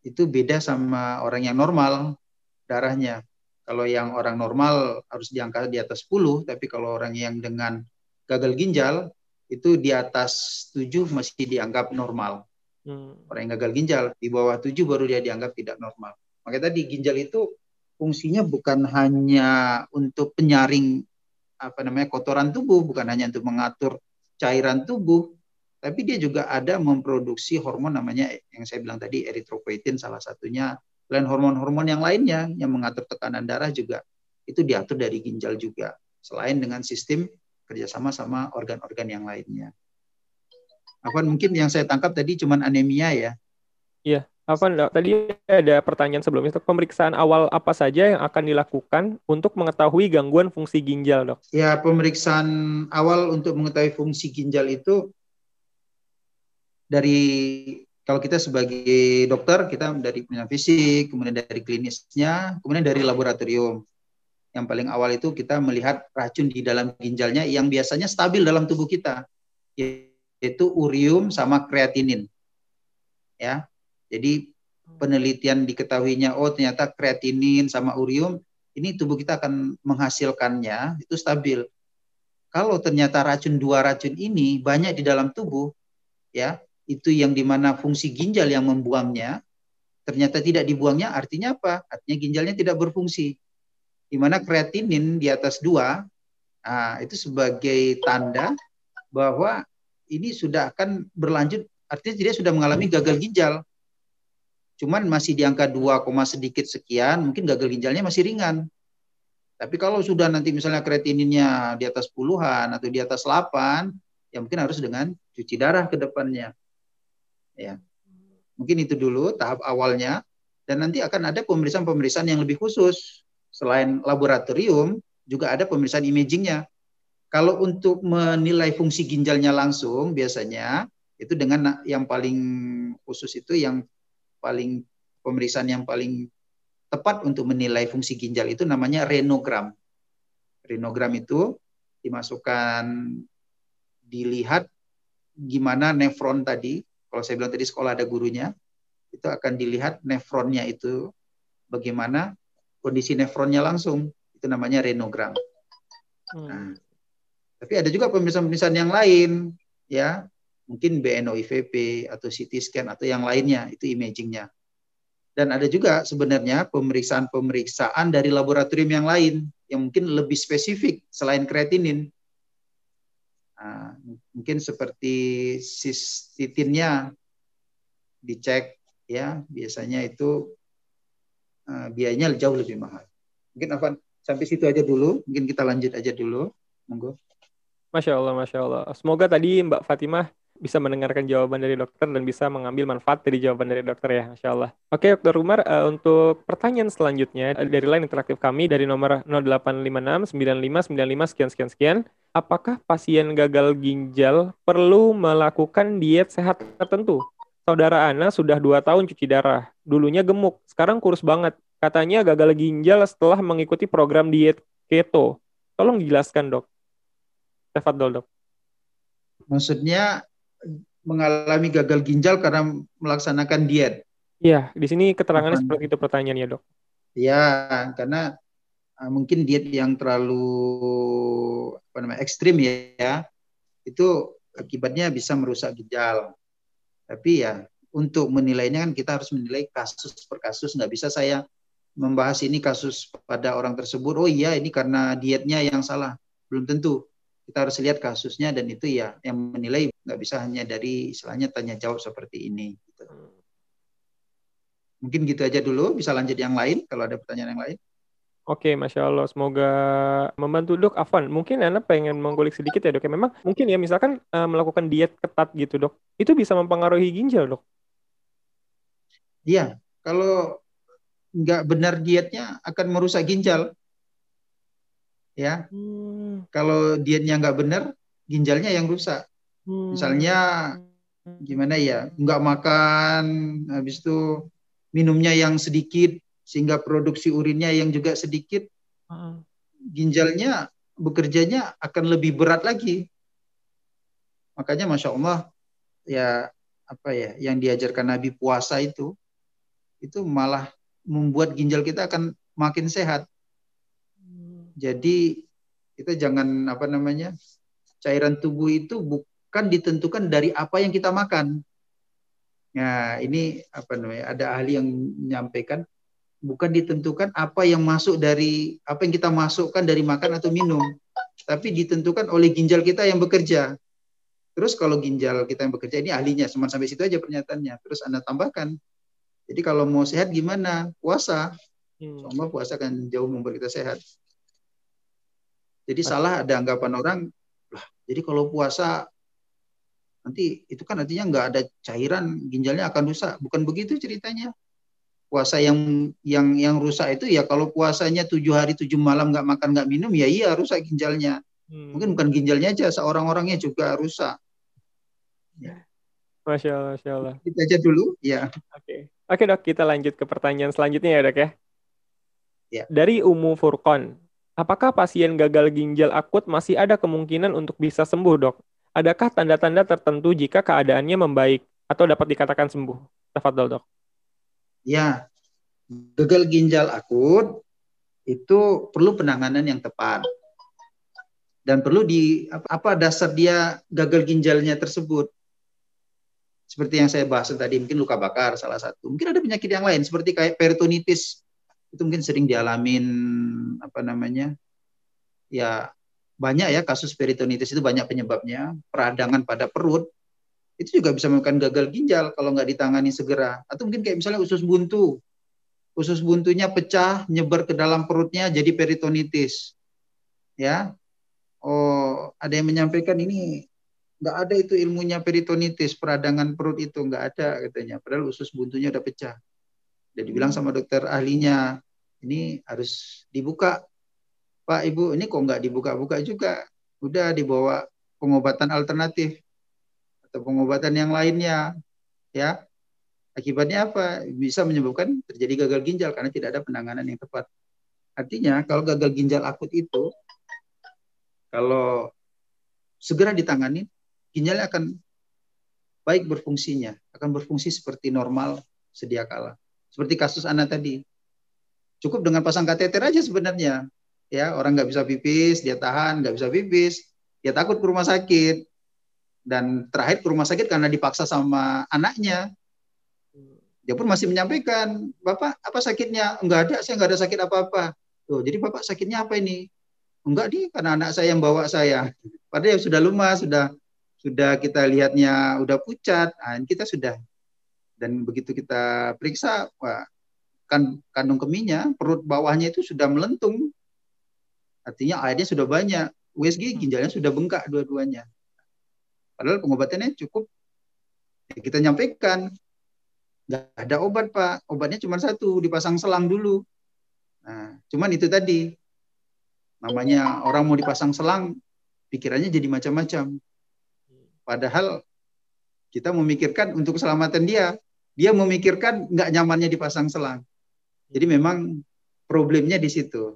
S3: itu beda sama orang yang normal darahnya. Kalau yang orang normal harus diangkat di atas 10, tapi kalau orang yang dengan gagal ginjal itu di atas 7 masih dianggap normal. Hmm. Orang yang gagal ginjal di bawah 7 baru dia dianggap tidak normal. Makanya tadi ginjal itu fungsinya bukan hanya untuk penyaring apa namanya kotoran tubuh, bukan hanya untuk mengatur cairan tubuh, tapi dia juga ada memproduksi hormon namanya yang saya bilang tadi eritropoietin salah satunya selain hormon-hormon yang lainnya yang mengatur tekanan darah juga itu diatur dari ginjal juga selain dengan sistem kerjasama sama organ-organ yang lainnya. Apa mungkin yang saya tangkap tadi cuma anemia ya?
S2: Iya, apa tadi ada pertanyaan sebelumnya pemeriksaan awal apa saja yang akan dilakukan untuk mengetahui gangguan fungsi ginjal dok?
S3: Ya pemeriksaan awal untuk mengetahui fungsi ginjal itu dari kalau kita sebagai dokter kita dari penelitian fisik, kemudian dari klinisnya, kemudian dari laboratorium. Yang paling awal itu kita melihat racun di dalam ginjalnya yang biasanya stabil dalam tubuh kita, yaitu urium sama kreatinin. Ya, jadi penelitian diketahuinya oh ternyata kreatinin sama urium ini tubuh kita akan menghasilkannya itu stabil. Kalau ternyata racun dua racun ini banyak di dalam tubuh, ya itu yang di mana fungsi ginjal yang membuangnya ternyata tidak dibuangnya artinya apa? Artinya ginjalnya tidak berfungsi. Di mana kreatinin di atas dua, nah, itu sebagai tanda bahwa ini sudah akan berlanjut, artinya dia sudah mengalami gagal ginjal. Cuman masih di angka 2, sedikit sekian, mungkin gagal ginjalnya masih ringan. Tapi kalau sudah nanti misalnya kreatininnya di atas puluhan atau di atas 8, ya mungkin harus dengan cuci darah ke depannya. Ya. Mungkin itu dulu tahap awalnya. Dan nanti akan ada pemeriksaan-pemeriksaan yang lebih khusus. Selain laboratorium juga ada pemeriksaan imagingnya kalau untuk menilai fungsi ginjalnya langsung biasanya itu dengan yang paling khusus itu yang paling pemeriksaan yang paling tepat untuk menilai fungsi ginjal itu namanya renogram. Renogram itu dimasukkan dilihat gimana nefron tadi kalau saya bilang tadi sekolah ada gurunya, itu akan dilihat nefronnya itu bagaimana kondisi nefronnya langsung. Itu namanya renogram. Hmm. Nah, tapi ada juga pemeriksaan-pemeriksaan yang lain, ya mungkin BNOIVP atau CT scan atau yang lainnya itu imagingnya. Dan ada juga sebenarnya pemeriksaan-pemeriksaan dari laboratorium yang lain yang mungkin lebih spesifik selain kreatinin. Nah, mungkin seperti sistitinnya dicek ya biasanya itu uh, biayanya jauh lebih mahal. Mungkin apa sampai situ aja dulu. Mungkin kita lanjut aja dulu. Monggo.
S2: Masya Allah, Masya Allah. Semoga tadi Mbak Fatimah bisa mendengarkan jawaban dari dokter dan bisa mengambil manfaat dari jawaban dari dokter ya, Masya Allah. Oke, Dokter Umar, uh, untuk pertanyaan selanjutnya dari line interaktif kami dari nomor 0856 9595 sekian sekian sekian. Apakah pasien gagal ginjal perlu melakukan diet sehat tertentu? Saudara Ana sudah dua tahun cuci darah. Dulunya gemuk, sekarang kurus banget. Katanya gagal ginjal setelah mengikuti program diet keto. Tolong dijelaskan, dok. Tafadol, dok.
S3: Maksudnya mengalami gagal ginjal karena melaksanakan diet.
S2: Iya, di sini keterangannya Bukan. seperti itu pertanyaannya, dok.
S3: Ya, karena uh, mungkin diet yang terlalu apa namanya ekstrim ya, itu akibatnya bisa merusak ginjal. Tapi ya untuk menilainya kan kita harus menilai kasus per kasus. Nggak bisa saya membahas ini kasus pada orang tersebut. Oh iya, ini karena dietnya yang salah. Belum tentu kita harus lihat kasusnya dan itu ya yang menilai nggak bisa hanya dari istilahnya tanya jawab seperti ini. Gitu. Mungkin gitu aja dulu, bisa lanjut yang lain kalau ada pertanyaan yang lain.
S2: Oke, masya Allah. Semoga membantu dok. Afwan, mungkin Anda pengen mengkulik sedikit ya dok. Ya, memang mungkin ya misalkan uh, melakukan diet ketat gitu dok, itu bisa mempengaruhi ginjal dok.
S3: Iya, kalau nggak benar dietnya akan merusak ginjal ya. Hmm. Kalau dietnya nggak benar, ginjalnya yang rusak. Hmm. Misalnya gimana ya, nggak makan, habis itu minumnya yang sedikit, sehingga produksi urinnya yang juga sedikit, hmm. ginjalnya bekerjanya akan lebih berat lagi. Makanya masya Allah ya apa ya yang diajarkan Nabi puasa itu itu malah membuat ginjal kita akan makin sehat. Jadi kita jangan apa namanya cairan tubuh itu bukan ditentukan dari apa yang kita makan. Nah ini apa namanya ada ahli yang menyampaikan bukan ditentukan apa yang masuk dari apa yang kita masukkan dari makan atau minum, tapi ditentukan oleh ginjal kita yang bekerja. Terus kalau ginjal kita yang bekerja ini ahlinya, cuma sampai situ aja pernyataannya. Terus anda tambahkan. Jadi kalau mau sehat gimana? Puasa. Hmm. Sama puasa kan jauh membuat kita sehat. Jadi salah ada anggapan orang, lah, jadi kalau puasa nanti itu kan artinya nggak ada cairan ginjalnya akan rusak. Bukan begitu ceritanya. Puasa yang yang yang rusak itu ya kalau puasanya tujuh hari tujuh malam nggak makan nggak minum ya iya rusak ginjalnya. Hmm. Mungkin bukan ginjalnya aja, seorang-orangnya juga rusak.
S2: Ya. Masya Allah, Masya Allah.
S3: Kita aja dulu, ya.
S2: Oke, okay. oke dok, kita lanjut ke pertanyaan selanjutnya ya dok ya.
S3: Ya.
S2: Dari Umu Furqon, Apakah pasien gagal ginjal akut masih ada kemungkinan untuk bisa sembuh, dok? Adakah tanda-tanda tertentu jika keadaannya membaik atau dapat dikatakan sembuh? Tafadol, dok.
S3: Ya, gagal ginjal akut itu perlu penanganan yang tepat. Dan perlu di apa dasar dia gagal ginjalnya tersebut. Seperti yang saya bahas tadi, mungkin luka bakar salah satu. Mungkin ada penyakit yang lain seperti kayak peritonitis itu mungkin sering dialamin apa namanya ya banyak ya kasus peritonitis itu banyak penyebabnya peradangan pada perut itu juga bisa menyebabkan gagal ginjal kalau nggak ditangani segera. Atau mungkin kayak misalnya usus buntu. Usus buntunya pecah nyebar ke dalam perutnya jadi peritonitis. Ya. Oh ada yang menyampaikan ini nggak ada itu ilmunya peritonitis peradangan perut itu nggak ada katanya. Padahal usus buntunya udah pecah dan dibilang sama dokter ahlinya, ini harus dibuka. Pak, Ibu, ini kok nggak dibuka-buka juga. Udah dibawa pengobatan alternatif atau pengobatan yang lainnya. Ya, Akibatnya apa? Bisa menyebabkan terjadi gagal ginjal karena tidak ada penanganan yang tepat. Artinya kalau gagal ginjal akut itu, kalau segera ditangani, ginjalnya akan baik berfungsinya, akan berfungsi seperti normal sedia kala. Seperti kasus anak tadi. Cukup dengan pasang kateter aja sebenarnya. Ya, orang nggak bisa pipis, dia tahan, nggak bisa pipis, dia takut ke rumah sakit. Dan terakhir ke rumah sakit karena dipaksa sama anaknya. Dia pun masih menyampaikan, Bapak apa sakitnya? Enggak ada, saya enggak ada sakit apa-apa. Tuh, jadi Bapak sakitnya apa ini? Enggak di karena anak saya yang bawa saya. Padahal sudah lumas, sudah sudah kita lihatnya udah pucat, nah, kita sudah dan begitu kita periksa, wah, kan kandung kemihnya, perut bawahnya itu sudah melentung. Artinya airnya sudah banyak. USG ginjalnya sudah bengkak dua-duanya. Padahal pengobatannya cukup. Ya, kita nyampaikan, nggak ada obat pak, obatnya cuma satu, dipasang selang dulu. Nah, cuman itu tadi, namanya orang mau dipasang selang, pikirannya jadi macam-macam. Padahal kita memikirkan untuk keselamatan dia. Dia memikirkan nggak nyamannya dipasang selang. Jadi memang problemnya di situ.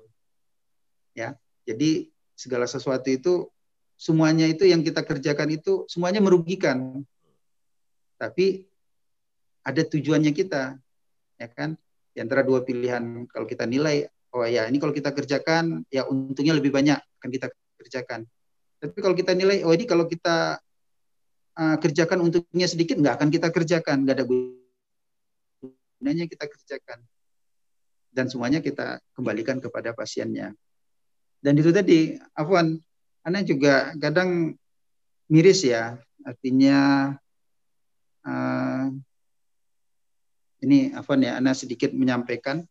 S3: Ya, jadi segala sesuatu itu semuanya itu yang kita kerjakan itu semuanya merugikan. Tapi ada tujuannya kita, ya kan? Di antara dua pilihan kalau kita nilai, oh ya ini kalau kita kerjakan ya untungnya lebih banyak akan kita kerjakan. Tapi kalau kita nilai, oh ini kalau kita uh, kerjakan untungnya sedikit, nggak akan kita kerjakan, nggak ada gunanya kita kerjakan. Dan semuanya kita kembalikan kepada pasiennya. Dan itu tadi, Afwan, Anda juga kadang miris ya, artinya uh, ini Afwan ya, Anda sedikit menyampaikan,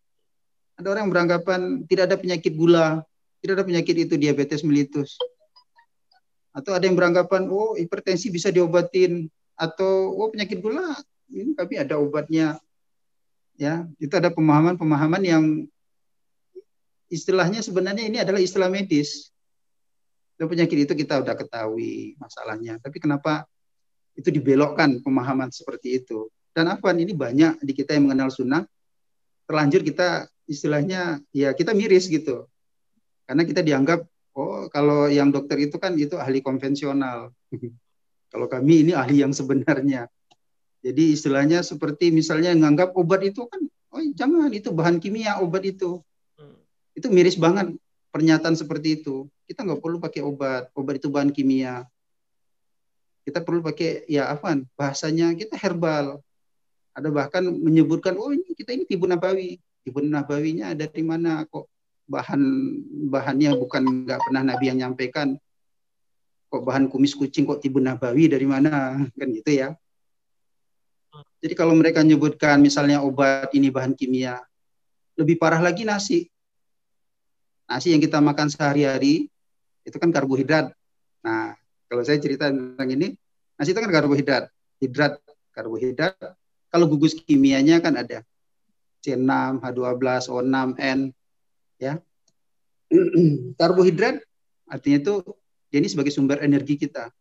S3: ada orang yang beranggapan tidak ada penyakit gula, tidak ada penyakit itu diabetes mellitus atau ada yang beranggapan, oh hipertensi bisa diobatin. Atau, oh penyakit gula, ini tapi ada obatnya. Ya, itu ada pemahaman-pemahaman yang istilahnya sebenarnya ini adalah istilah medis. Dan penyakit itu kita udah ketahui masalahnya. Tapi kenapa itu dibelokkan pemahaman seperti itu? Dan apa ini banyak di kita yang mengenal sunnah, terlanjur kita istilahnya ya kita miris gitu. Karena kita dianggap Oh, kalau yang dokter itu kan itu ahli konvensional. kalau kami ini ahli yang sebenarnya. Jadi istilahnya seperti misalnya menganggap obat itu kan, oh jangan itu bahan kimia obat itu. Hmm. Itu miris banget pernyataan seperti itu. Kita nggak perlu pakai obat, obat itu bahan kimia. Kita perlu pakai ya apa? Bahasanya kita herbal. Ada bahkan menyebutkan, oh ini kita ini tibun nabawi. Tibun nabawinya dari mana kok? bahan bahannya bukan nggak pernah Nabi yang nyampaikan kok bahan kumis kucing kok tibun nabawi dari mana kan gitu ya jadi kalau mereka nyebutkan misalnya obat ini bahan kimia lebih parah lagi nasi. Nasi yang kita makan sehari-hari itu kan karbohidrat. Nah kalau saya cerita tentang ini nasi itu kan karbohidrat. Hidrat karbohidrat. Kalau gugus kimianya kan ada C6, H12, O6, N, ya. Karbohidrat artinya itu dia ini sebagai sumber energi kita.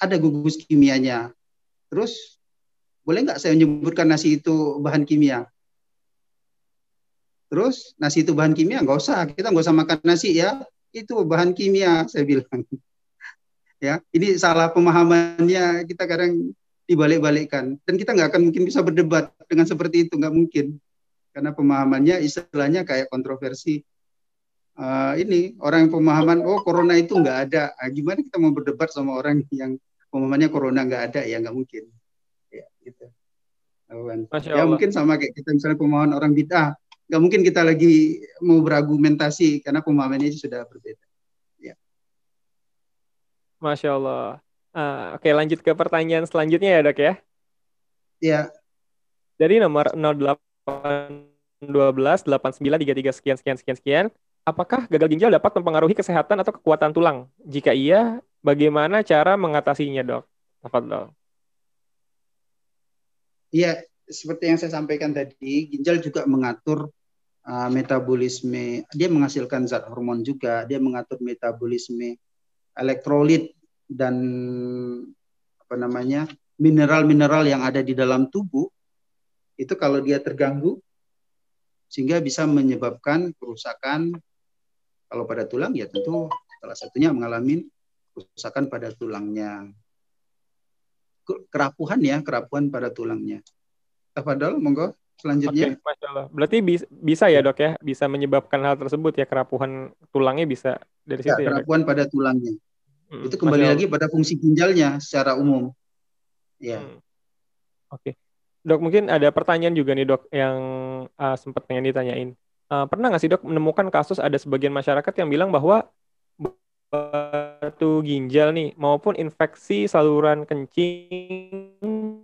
S3: Ada gugus kimianya. Terus boleh nggak saya menyebutkan nasi itu bahan kimia? Terus nasi itu bahan kimia? Nggak usah. Kita nggak usah makan nasi ya. Itu bahan kimia saya bilang. Ya ini salah pemahamannya. Kita kadang dibalik-balikkan. Dan kita nggak akan mungkin bisa berdebat dengan seperti itu. Nggak mungkin. Karena pemahamannya istilahnya kayak kontroversi. Uh, ini orang yang pemahaman oh corona itu nggak ada. Nah, gimana kita mau berdebat sama orang yang pemahamannya corona nggak ada? Ya nggak mungkin gitu. Ya mungkin sama kayak kita misalnya pemahaman orang bid'ah. Nggak mungkin kita lagi mau berargumentasi karena pemahamannya sudah berbeda. Ya.
S2: Masya Allah. Uh, oke lanjut ke pertanyaan selanjutnya ya dok ya.
S3: Ya.
S2: Dari nomor 08 12 89 33 sekian sekian sekian sekian. Apakah gagal ginjal dapat mempengaruhi kesehatan atau kekuatan tulang? Jika iya, bagaimana cara mengatasinya, dok? dok?
S3: Iya, seperti yang saya sampaikan tadi, ginjal juga mengatur uh, metabolisme. Dia menghasilkan zat hormon juga, dia mengatur metabolisme elektrolit dan apa namanya mineral-mineral yang ada di dalam tubuh. Itu kalau dia terganggu, sehingga bisa menyebabkan kerusakan kalau pada tulang ya tentu salah satunya mengalami kerusakan pada tulangnya. Kerapuhan ya, kerapuhan pada tulangnya. Tafadol, monggo selanjutnya.
S2: Oke, Masya Allah. Berarti bisa ya dok ya, bisa menyebabkan hal tersebut ya, kerapuhan tulangnya bisa dari ya, situ
S3: ya? Kerapuhan pada tulangnya. Hmm, Itu kembali lagi pada fungsi ginjalnya secara umum. Ya. Hmm.
S2: Oke. Dok, mungkin ada pertanyaan juga nih dok yang uh, sempat pengen ditanyain. Uh, pernah nggak sih dok menemukan kasus ada sebagian masyarakat yang bilang bahwa batu ginjal nih maupun infeksi saluran kencing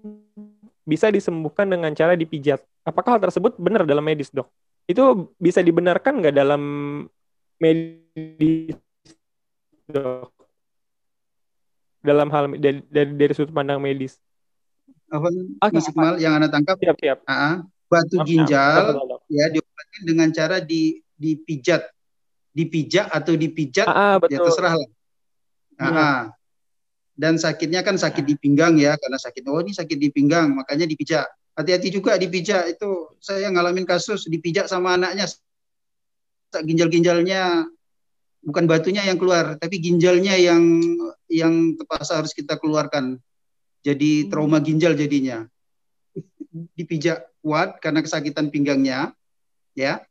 S2: bisa disembuhkan dengan cara dipijat. Apakah hal tersebut benar dalam medis dok? Itu bisa dibenarkan nggak dalam medis dok? Dalam hal dari, dari, dari sudut pandang medis
S3: apa okay. Mas Iqmal yang anda tangkap
S2: siap siap
S3: uh, batu ginjal ya diobatin dengan cara di dipijat dipijak atau dipijat
S2: ah,
S3: betul. ya terserah lah uh, dan sakitnya kan sakit di pinggang ya karena sakit oh ini sakit di pinggang makanya dipijak. Hati-hati juga dipijak itu saya ngalamin kasus dipijak sama anaknya. Ginjal-ginjalnya bukan batunya yang keluar tapi ginjalnya yang yang terpaksa harus kita keluarkan. Jadi trauma ginjal jadinya. Dipijak kuat karena kesakitan pinggangnya, ya.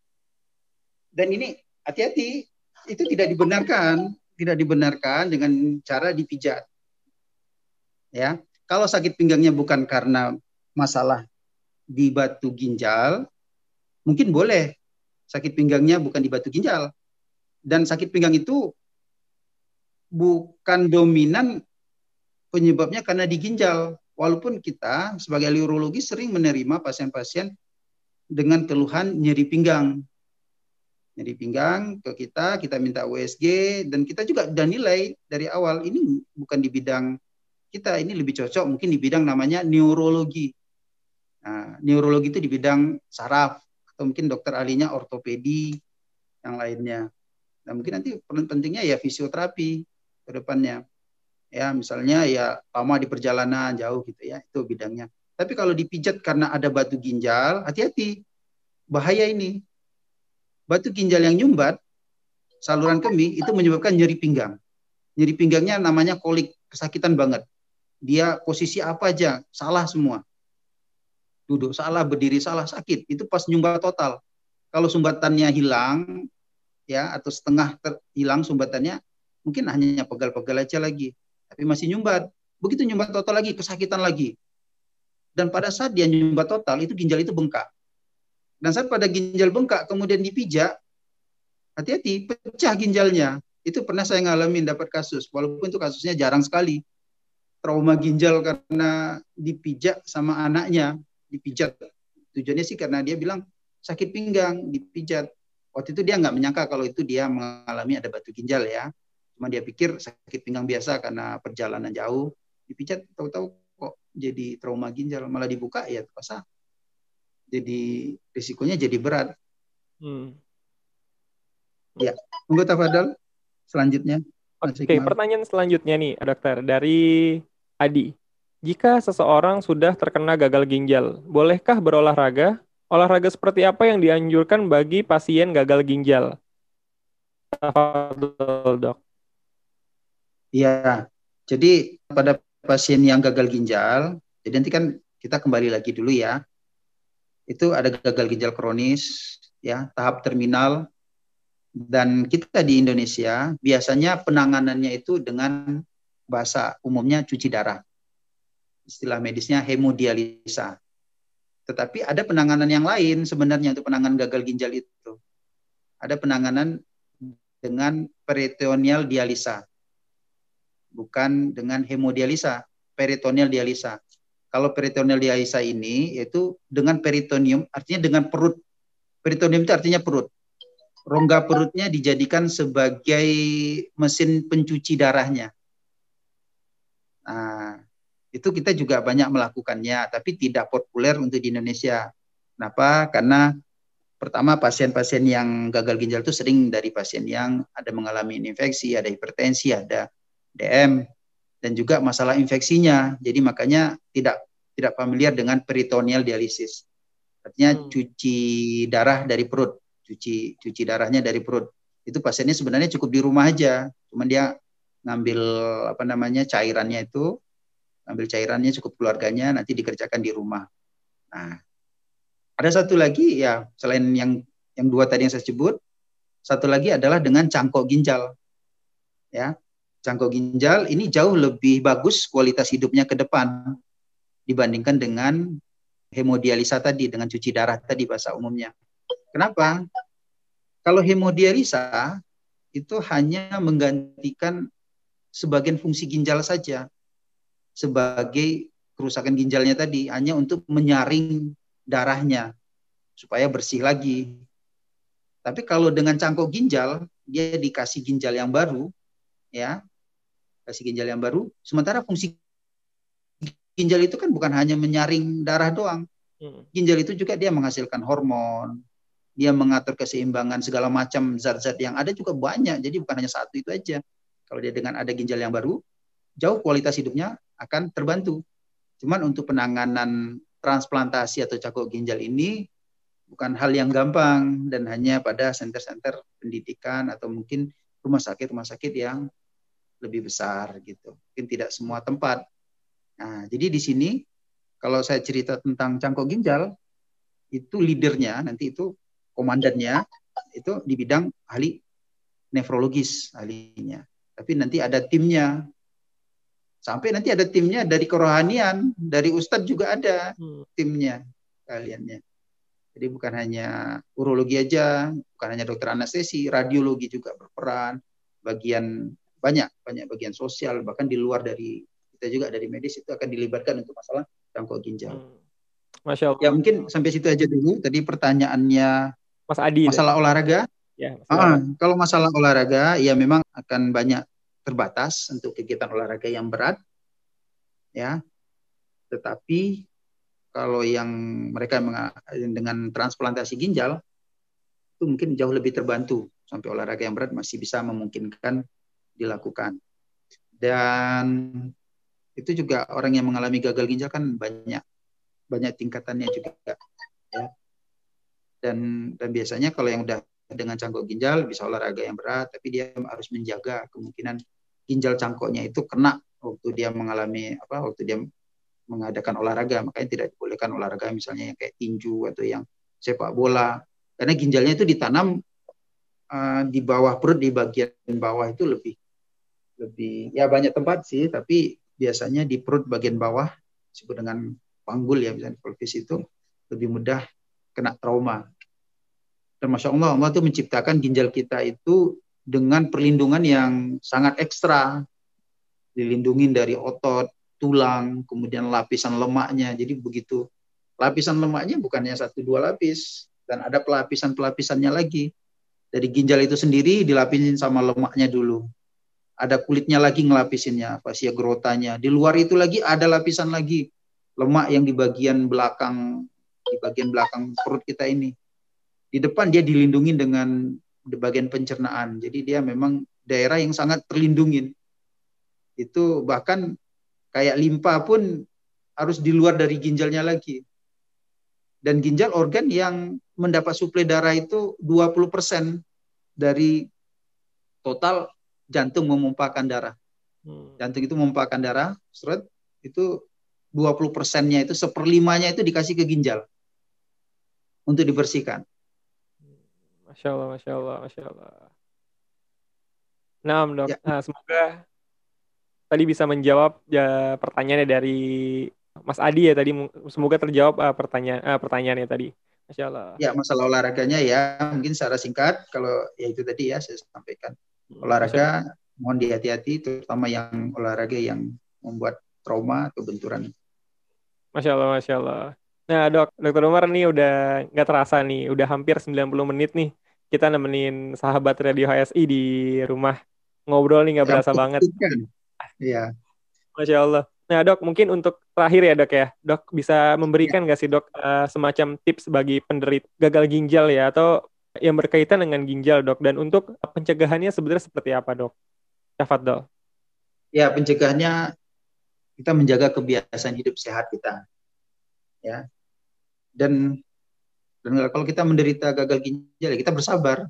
S3: Dan ini hati-hati, itu tidak dibenarkan, tidak dibenarkan dengan cara dipijat. Ya, kalau sakit pinggangnya bukan karena masalah di batu ginjal, mungkin boleh sakit pinggangnya bukan di batu ginjal. Dan sakit pinggang itu bukan dominan penyebabnya karena di ginjal. Walaupun kita sebagai urologi sering menerima pasien-pasien dengan keluhan nyeri pinggang. Nyeri pinggang ke kita, kita minta USG dan kita juga udah nilai dari awal ini bukan di bidang kita, ini lebih cocok mungkin di bidang namanya neurologi. Nah, neurologi itu di bidang saraf atau mungkin dokter ahlinya ortopedi yang lainnya. Nah, mungkin nanti pentingnya ya fisioterapi ke depannya ya misalnya ya lama di perjalanan jauh gitu ya itu bidangnya tapi kalau dipijat karena ada batu ginjal hati-hati bahaya ini batu ginjal yang nyumbat saluran kemih itu menyebabkan nyeri pinggang. Nyeri pinggangnya namanya kolik kesakitan banget. Dia posisi apa aja salah semua. Duduk salah berdiri salah sakit. Itu pas nyumbat total. Kalau sumbatannya hilang ya atau setengah hilang sumbatannya mungkin hanya pegal-pegal aja lagi. Tapi masih nyumbat. Begitu nyumbat total lagi, kesakitan lagi. Dan pada saat dia nyumbat total, itu ginjal itu bengkak. Dan saat pada ginjal bengkak, kemudian dipijak, hati-hati, pecah ginjalnya. Itu pernah saya ngalamin dapat kasus, walaupun itu kasusnya jarang sekali. Trauma ginjal karena dipijak sama anaknya, dipijat. Tujuannya sih karena dia bilang sakit pinggang, dipijat. Waktu itu dia nggak menyangka kalau itu dia mengalami ada batu ginjal ya. Cuma dia pikir sakit pinggang biasa karena perjalanan jauh, dipijat tahu-tahu kok jadi trauma ginjal, malah dibuka ya terpaksa. Jadi risikonya jadi berat. Hmm. Ya, tunggu Tafadal selanjutnya.
S2: Oke, okay, pertanyaan selanjutnya nih, dokter dari Adi. Jika seseorang sudah terkena gagal ginjal, bolehkah berolahraga? Olahraga seperti apa yang dianjurkan bagi pasien gagal ginjal? Tafadol, dok.
S3: Iya, jadi pada pasien yang gagal ginjal, jadi nanti kan kita kembali lagi dulu ya. Itu ada gagal ginjal kronis, ya tahap terminal, dan kita di Indonesia biasanya penanganannya itu dengan bahasa umumnya cuci darah. Istilah medisnya hemodialisa. Tetapi ada penanganan yang lain sebenarnya untuk penanganan gagal ginjal itu. Ada penanganan dengan peritoneal dialisa bukan dengan hemodialisa, peritoneal dialisa. Kalau peritoneal dialisa ini yaitu dengan peritoneum, artinya dengan perut. Peritoneum itu artinya perut. Rongga perutnya dijadikan sebagai mesin pencuci darahnya. Nah, itu kita juga banyak melakukannya, tapi tidak populer untuk di Indonesia. Kenapa? Karena pertama pasien-pasien yang gagal ginjal itu sering dari pasien yang ada mengalami infeksi, ada hipertensi, ada DM dan juga masalah infeksinya. Jadi makanya tidak tidak familiar dengan peritoneal dialisis. Artinya hmm. cuci darah dari perut, cuci cuci darahnya dari perut. Itu pasiennya sebenarnya cukup di rumah aja, cuman dia ngambil apa namanya cairannya itu, ngambil cairannya cukup keluarganya nanti dikerjakan di rumah. Nah, ada satu lagi ya selain yang yang dua tadi yang saya sebut, satu lagi adalah dengan cangkok ginjal. Ya, cangkok ginjal ini jauh lebih bagus kualitas hidupnya ke depan dibandingkan dengan hemodialisa tadi dengan cuci darah tadi bahasa umumnya. Kenapa? Kalau hemodialisa itu hanya menggantikan sebagian fungsi ginjal saja sebagai kerusakan ginjalnya tadi hanya untuk menyaring darahnya supaya bersih lagi. Tapi kalau dengan cangkok ginjal dia dikasih ginjal yang baru ya kasih ginjal yang baru sementara fungsi ginjal itu kan bukan hanya menyaring darah doang. Hmm. Ginjal itu juga dia menghasilkan hormon, dia mengatur keseimbangan segala macam zat-zat yang ada juga banyak. Jadi bukan hanya satu itu aja. Kalau dia dengan ada ginjal yang baru, jauh kualitas hidupnya akan terbantu. Cuman untuk penanganan transplantasi atau cakok ginjal ini bukan hal yang gampang dan hanya pada center-center pendidikan atau mungkin rumah sakit-rumah sakit yang lebih besar gitu. Mungkin tidak semua tempat Nah, jadi di sini kalau saya cerita tentang cangkok ginjal, itu leadernya nanti itu komandannya itu di bidang ahli nefrologis ahlinya. Tapi nanti ada timnya. Sampai nanti ada timnya dari kerohanian, dari ustadz juga ada hmm. timnya kaliannya. Jadi bukan hanya urologi aja, bukan hanya dokter anestesi, radiologi juga berperan, bagian banyak banyak bagian sosial bahkan di luar dari kita juga dari medis itu akan dilibatkan untuk masalah cangkok ginjal. Hmm. Masya Allah. Ya mungkin sampai situ aja dulu. Tadi pertanyaannya
S2: Mas Adi.
S3: Masalah deh. olahraga. Ya, masalah. Ah, kalau masalah olahraga, ya memang akan banyak terbatas untuk kegiatan olahraga yang berat. Ya. Tetapi kalau yang mereka dengan transplantasi ginjal itu mungkin jauh lebih terbantu sampai olahraga yang berat masih bisa memungkinkan dilakukan. Dan itu juga orang yang mengalami gagal ginjal kan banyak banyak tingkatannya juga ya. Dan dan biasanya kalau yang udah dengan cangkok ginjal bisa olahraga yang berat tapi dia harus menjaga kemungkinan ginjal cangkoknya itu kena waktu dia mengalami apa waktu dia mengadakan olahraga. Makanya tidak dibolehkan olahraga misalnya yang kayak tinju atau yang sepak bola. Karena ginjalnya itu ditanam uh, di bawah perut di bagian bawah itu lebih lebih ya banyak tempat sih tapi biasanya di perut bagian bawah disebut dengan panggul ya misalnya pelvis itu lebih mudah kena trauma. Dan masya Allah Allah itu menciptakan ginjal kita itu dengan perlindungan yang sangat ekstra, dilindungi dari otot, tulang, kemudian lapisan lemaknya. Jadi begitu lapisan lemaknya bukannya satu dua lapis dan ada pelapisan pelapisannya lagi. Dari ginjal itu sendiri dilapisin sama lemaknya dulu ada kulitnya lagi ngelapisinnya, fasia grotanya. Di luar itu lagi ada lapisan lagi lemak yang di bagian belakang di bagian belakang perut kita ini. Di depan dia dilindungi dengan di bagian pencernaan. Jadi dia memang daerah yang sangat terlindungi. Itu bahkan kayak limpa pun harus di luar dari ginjalnya lagi. Dan ginjal organ yang mendapat suplai darah itu 20% dari total jantung memumpahkan darah. Hmm. Jantung itu memumpahkan darah, seret, itu 20 persennya itu seperlimanya itu dikasih ke ginjal untuk dibersihkan.
S2: Masya Allah, Masya Allah, Masya Allah. Nah, dok. Ya. Nah, semoga tadi bisa menjawab ya, pertanyaannya dari Mas Adi ya tadi. Semoga terjawab uh, pertanyaan uh, pertanyaannya tadi. Masya Allah.
S3: Ya, masalah olahraganya ya mungkin secara singkat kalau ya itu tadi ya saya sampaikan olahraga mohon dihati-hati terutama yang olahraga yang membuat trauma atau benturan.
S2: Masya Allah, Masya Allah. Nah dok, dokter Umar nih udah nggak terasa nih, udah hampir 90 menit nih kita nemenin sahabat Radio HSI di rumah ngobrol nih nggak berasa banget.
S3: Iya.
S2: Masya Allah. Nah dok, mungkin untuk terakhir ya dok ya, dok bisa memberikan nggak ya. sih dok uh, semacam tips bagi penderita gagal ginjal ya atau yang berkaitan dengan ginjal dok dan untuk pencegahannya sebenarnya seperti apa dok? Tafadol.
S3: Ya pencegahannya kita menjaga kebiasaan hidup sehat kita, ya. Dan dan kalau kita menderita gagal ginjal, ya kita bersabar.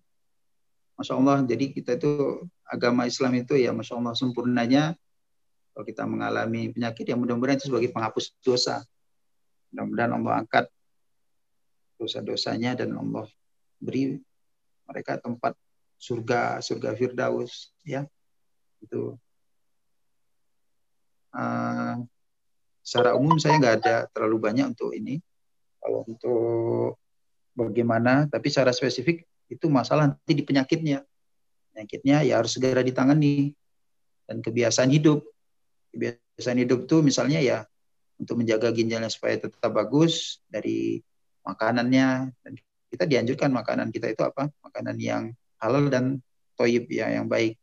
S3: Masya Allah, jadi kita itu agama Islam itu ya Masya Allah sempurnanya kalau kita mengalami penyakit yang mudah-mudahan itu sebagai penghapus dosa. Mudah-mudahan Allah angkat dosa-dosanya dan Allah beri mereka tempat surga surga firdaus ya itu uh, secara umum saya nggak ada terlalu banyak untuk ini Kalau untuk bagaimana, tapi secara spesifik itu masalah nanti di penyakitnya. Penyakitnya ya harus segera ditangani. Dan kebiasaan hidup. Kebiasaan hidup tuh misalnya ya untuk menjaga ginjalnya supaya tetap bagus dari makanannya. Dan kita dianjurkan makanan kita itu apa? Makanan yang halal dan toyib ya, yang baik.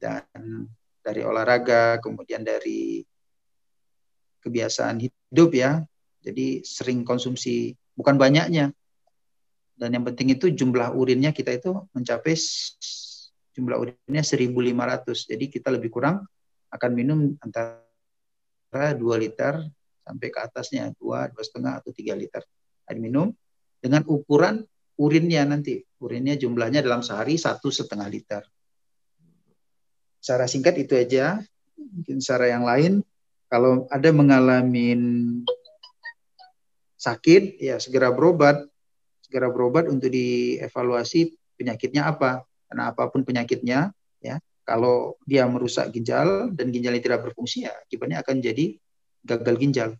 S3: Dan dari olahraga, kemudian dari kebiasaan hidup ya. Jadi sering konsumsi, bukan banyaknya. Dan yang penting itu jumlah urinnya kita itu mencapai jumlah urinnya 1500. Jadi kita lebih kurang akan minum antara 2 liter sampai ke atasnya 2, 2,5 atau 3 liter air minum dengan ukuran urinnya nanti. Urinnya jumlahnya dalam sehari satu setengah liter. Secara singkat itu aja. Mungkin secara yang lain, kalau ada mengalami sakit, ya segera berobat. Segera berobat untuk dievaluasi penyakitnya apa. Karena apa pun penyakitnya, ya kalau dia merusak ginjal dan ginjalnya tidak berfungsi, ya akibatnya akan jadi gagal ginjal.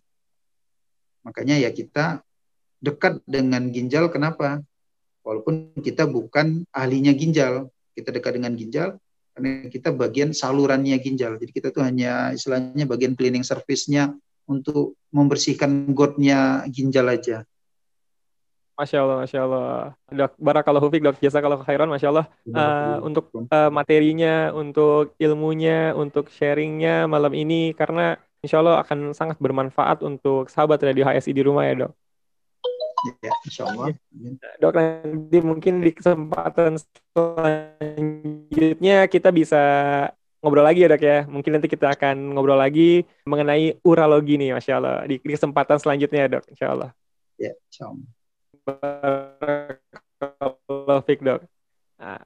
S3: Makanya ya kita dekat dengan ginjal, kenapa? Walaupun kita bukan ahlinya ginjal, kita dekat dengan ginjal karena kita bagian salurannya ginjal. Jadi kita tuh hanya istilahnya bagian cleaning service-nya untuk membersihkan gotnya ginjal aja.
S2: Masya Allah, Masya Allah. Dok, barakallahu fiqh, dok. Jasa kalau khairan, Masya Allah. Uh, untuk uh, materinya, untuk ilmunya, untuk sharingnya malam ini, karena Insya Allah akan sangat bermanfaat untuk sahabat Radio HSI di rumah ya, dok.
S3: Ya, insya Allah.
S2: Dok, nanti mungkin di kesempatan selanjutnya kita bisa ngobrol lagi ya dok ya. Mungkin nanti kita akan ngobrol lagi mengenai urologi nih, Masya Allah. Di, di kesempatan selanjutnya ya dok, Insya Allah.
S3: Ya, Insya Allah.
S2: Fik dok. Nah,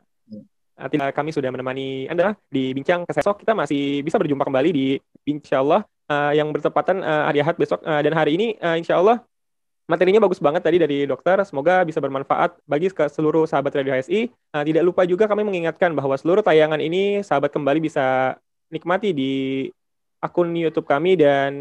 S2: nanti kami sudah menemani Anda di Bincang Kesesok. Kita masih bisa berjumpa kembali di Insya Allah uh, yang bertepatan uh, hari Ahad besok. Uh, dan hari ini uh, Insya Allah materinya bagus banget tadi dari dokter. Semoga bisa bermanfaat bagi ke seluruh sahabat Radio HSI. Nah, tidak lupa juga kami mengingatkan bahwa seluruh tayangan ini sahabat kembali bisa nikmati di akun YouTube kami dan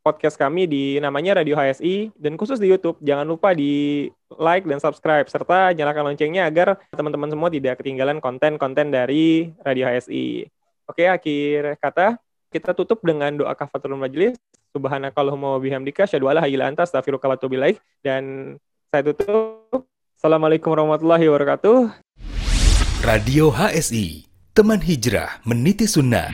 S2: podcast kami di namanya Radio HSI dan khusus di YouTube. Jangan lupa di like dan subscribe serta nyalakan loncengnya agar teman-teman semua tidak ketinggalan konten-konten dari Radio HSI. Oke, akhir kata kita tutup dengan doa kafatul majelis. Subhanakallahumma wa bihamdika asyhadu alla ilaha anta astaghfiruka wa atubu dan saya tutup. Assalamualaikum warahmatullahi wabarakatuh.
S1: Radio HSI, teman hijrah meniti sunnah.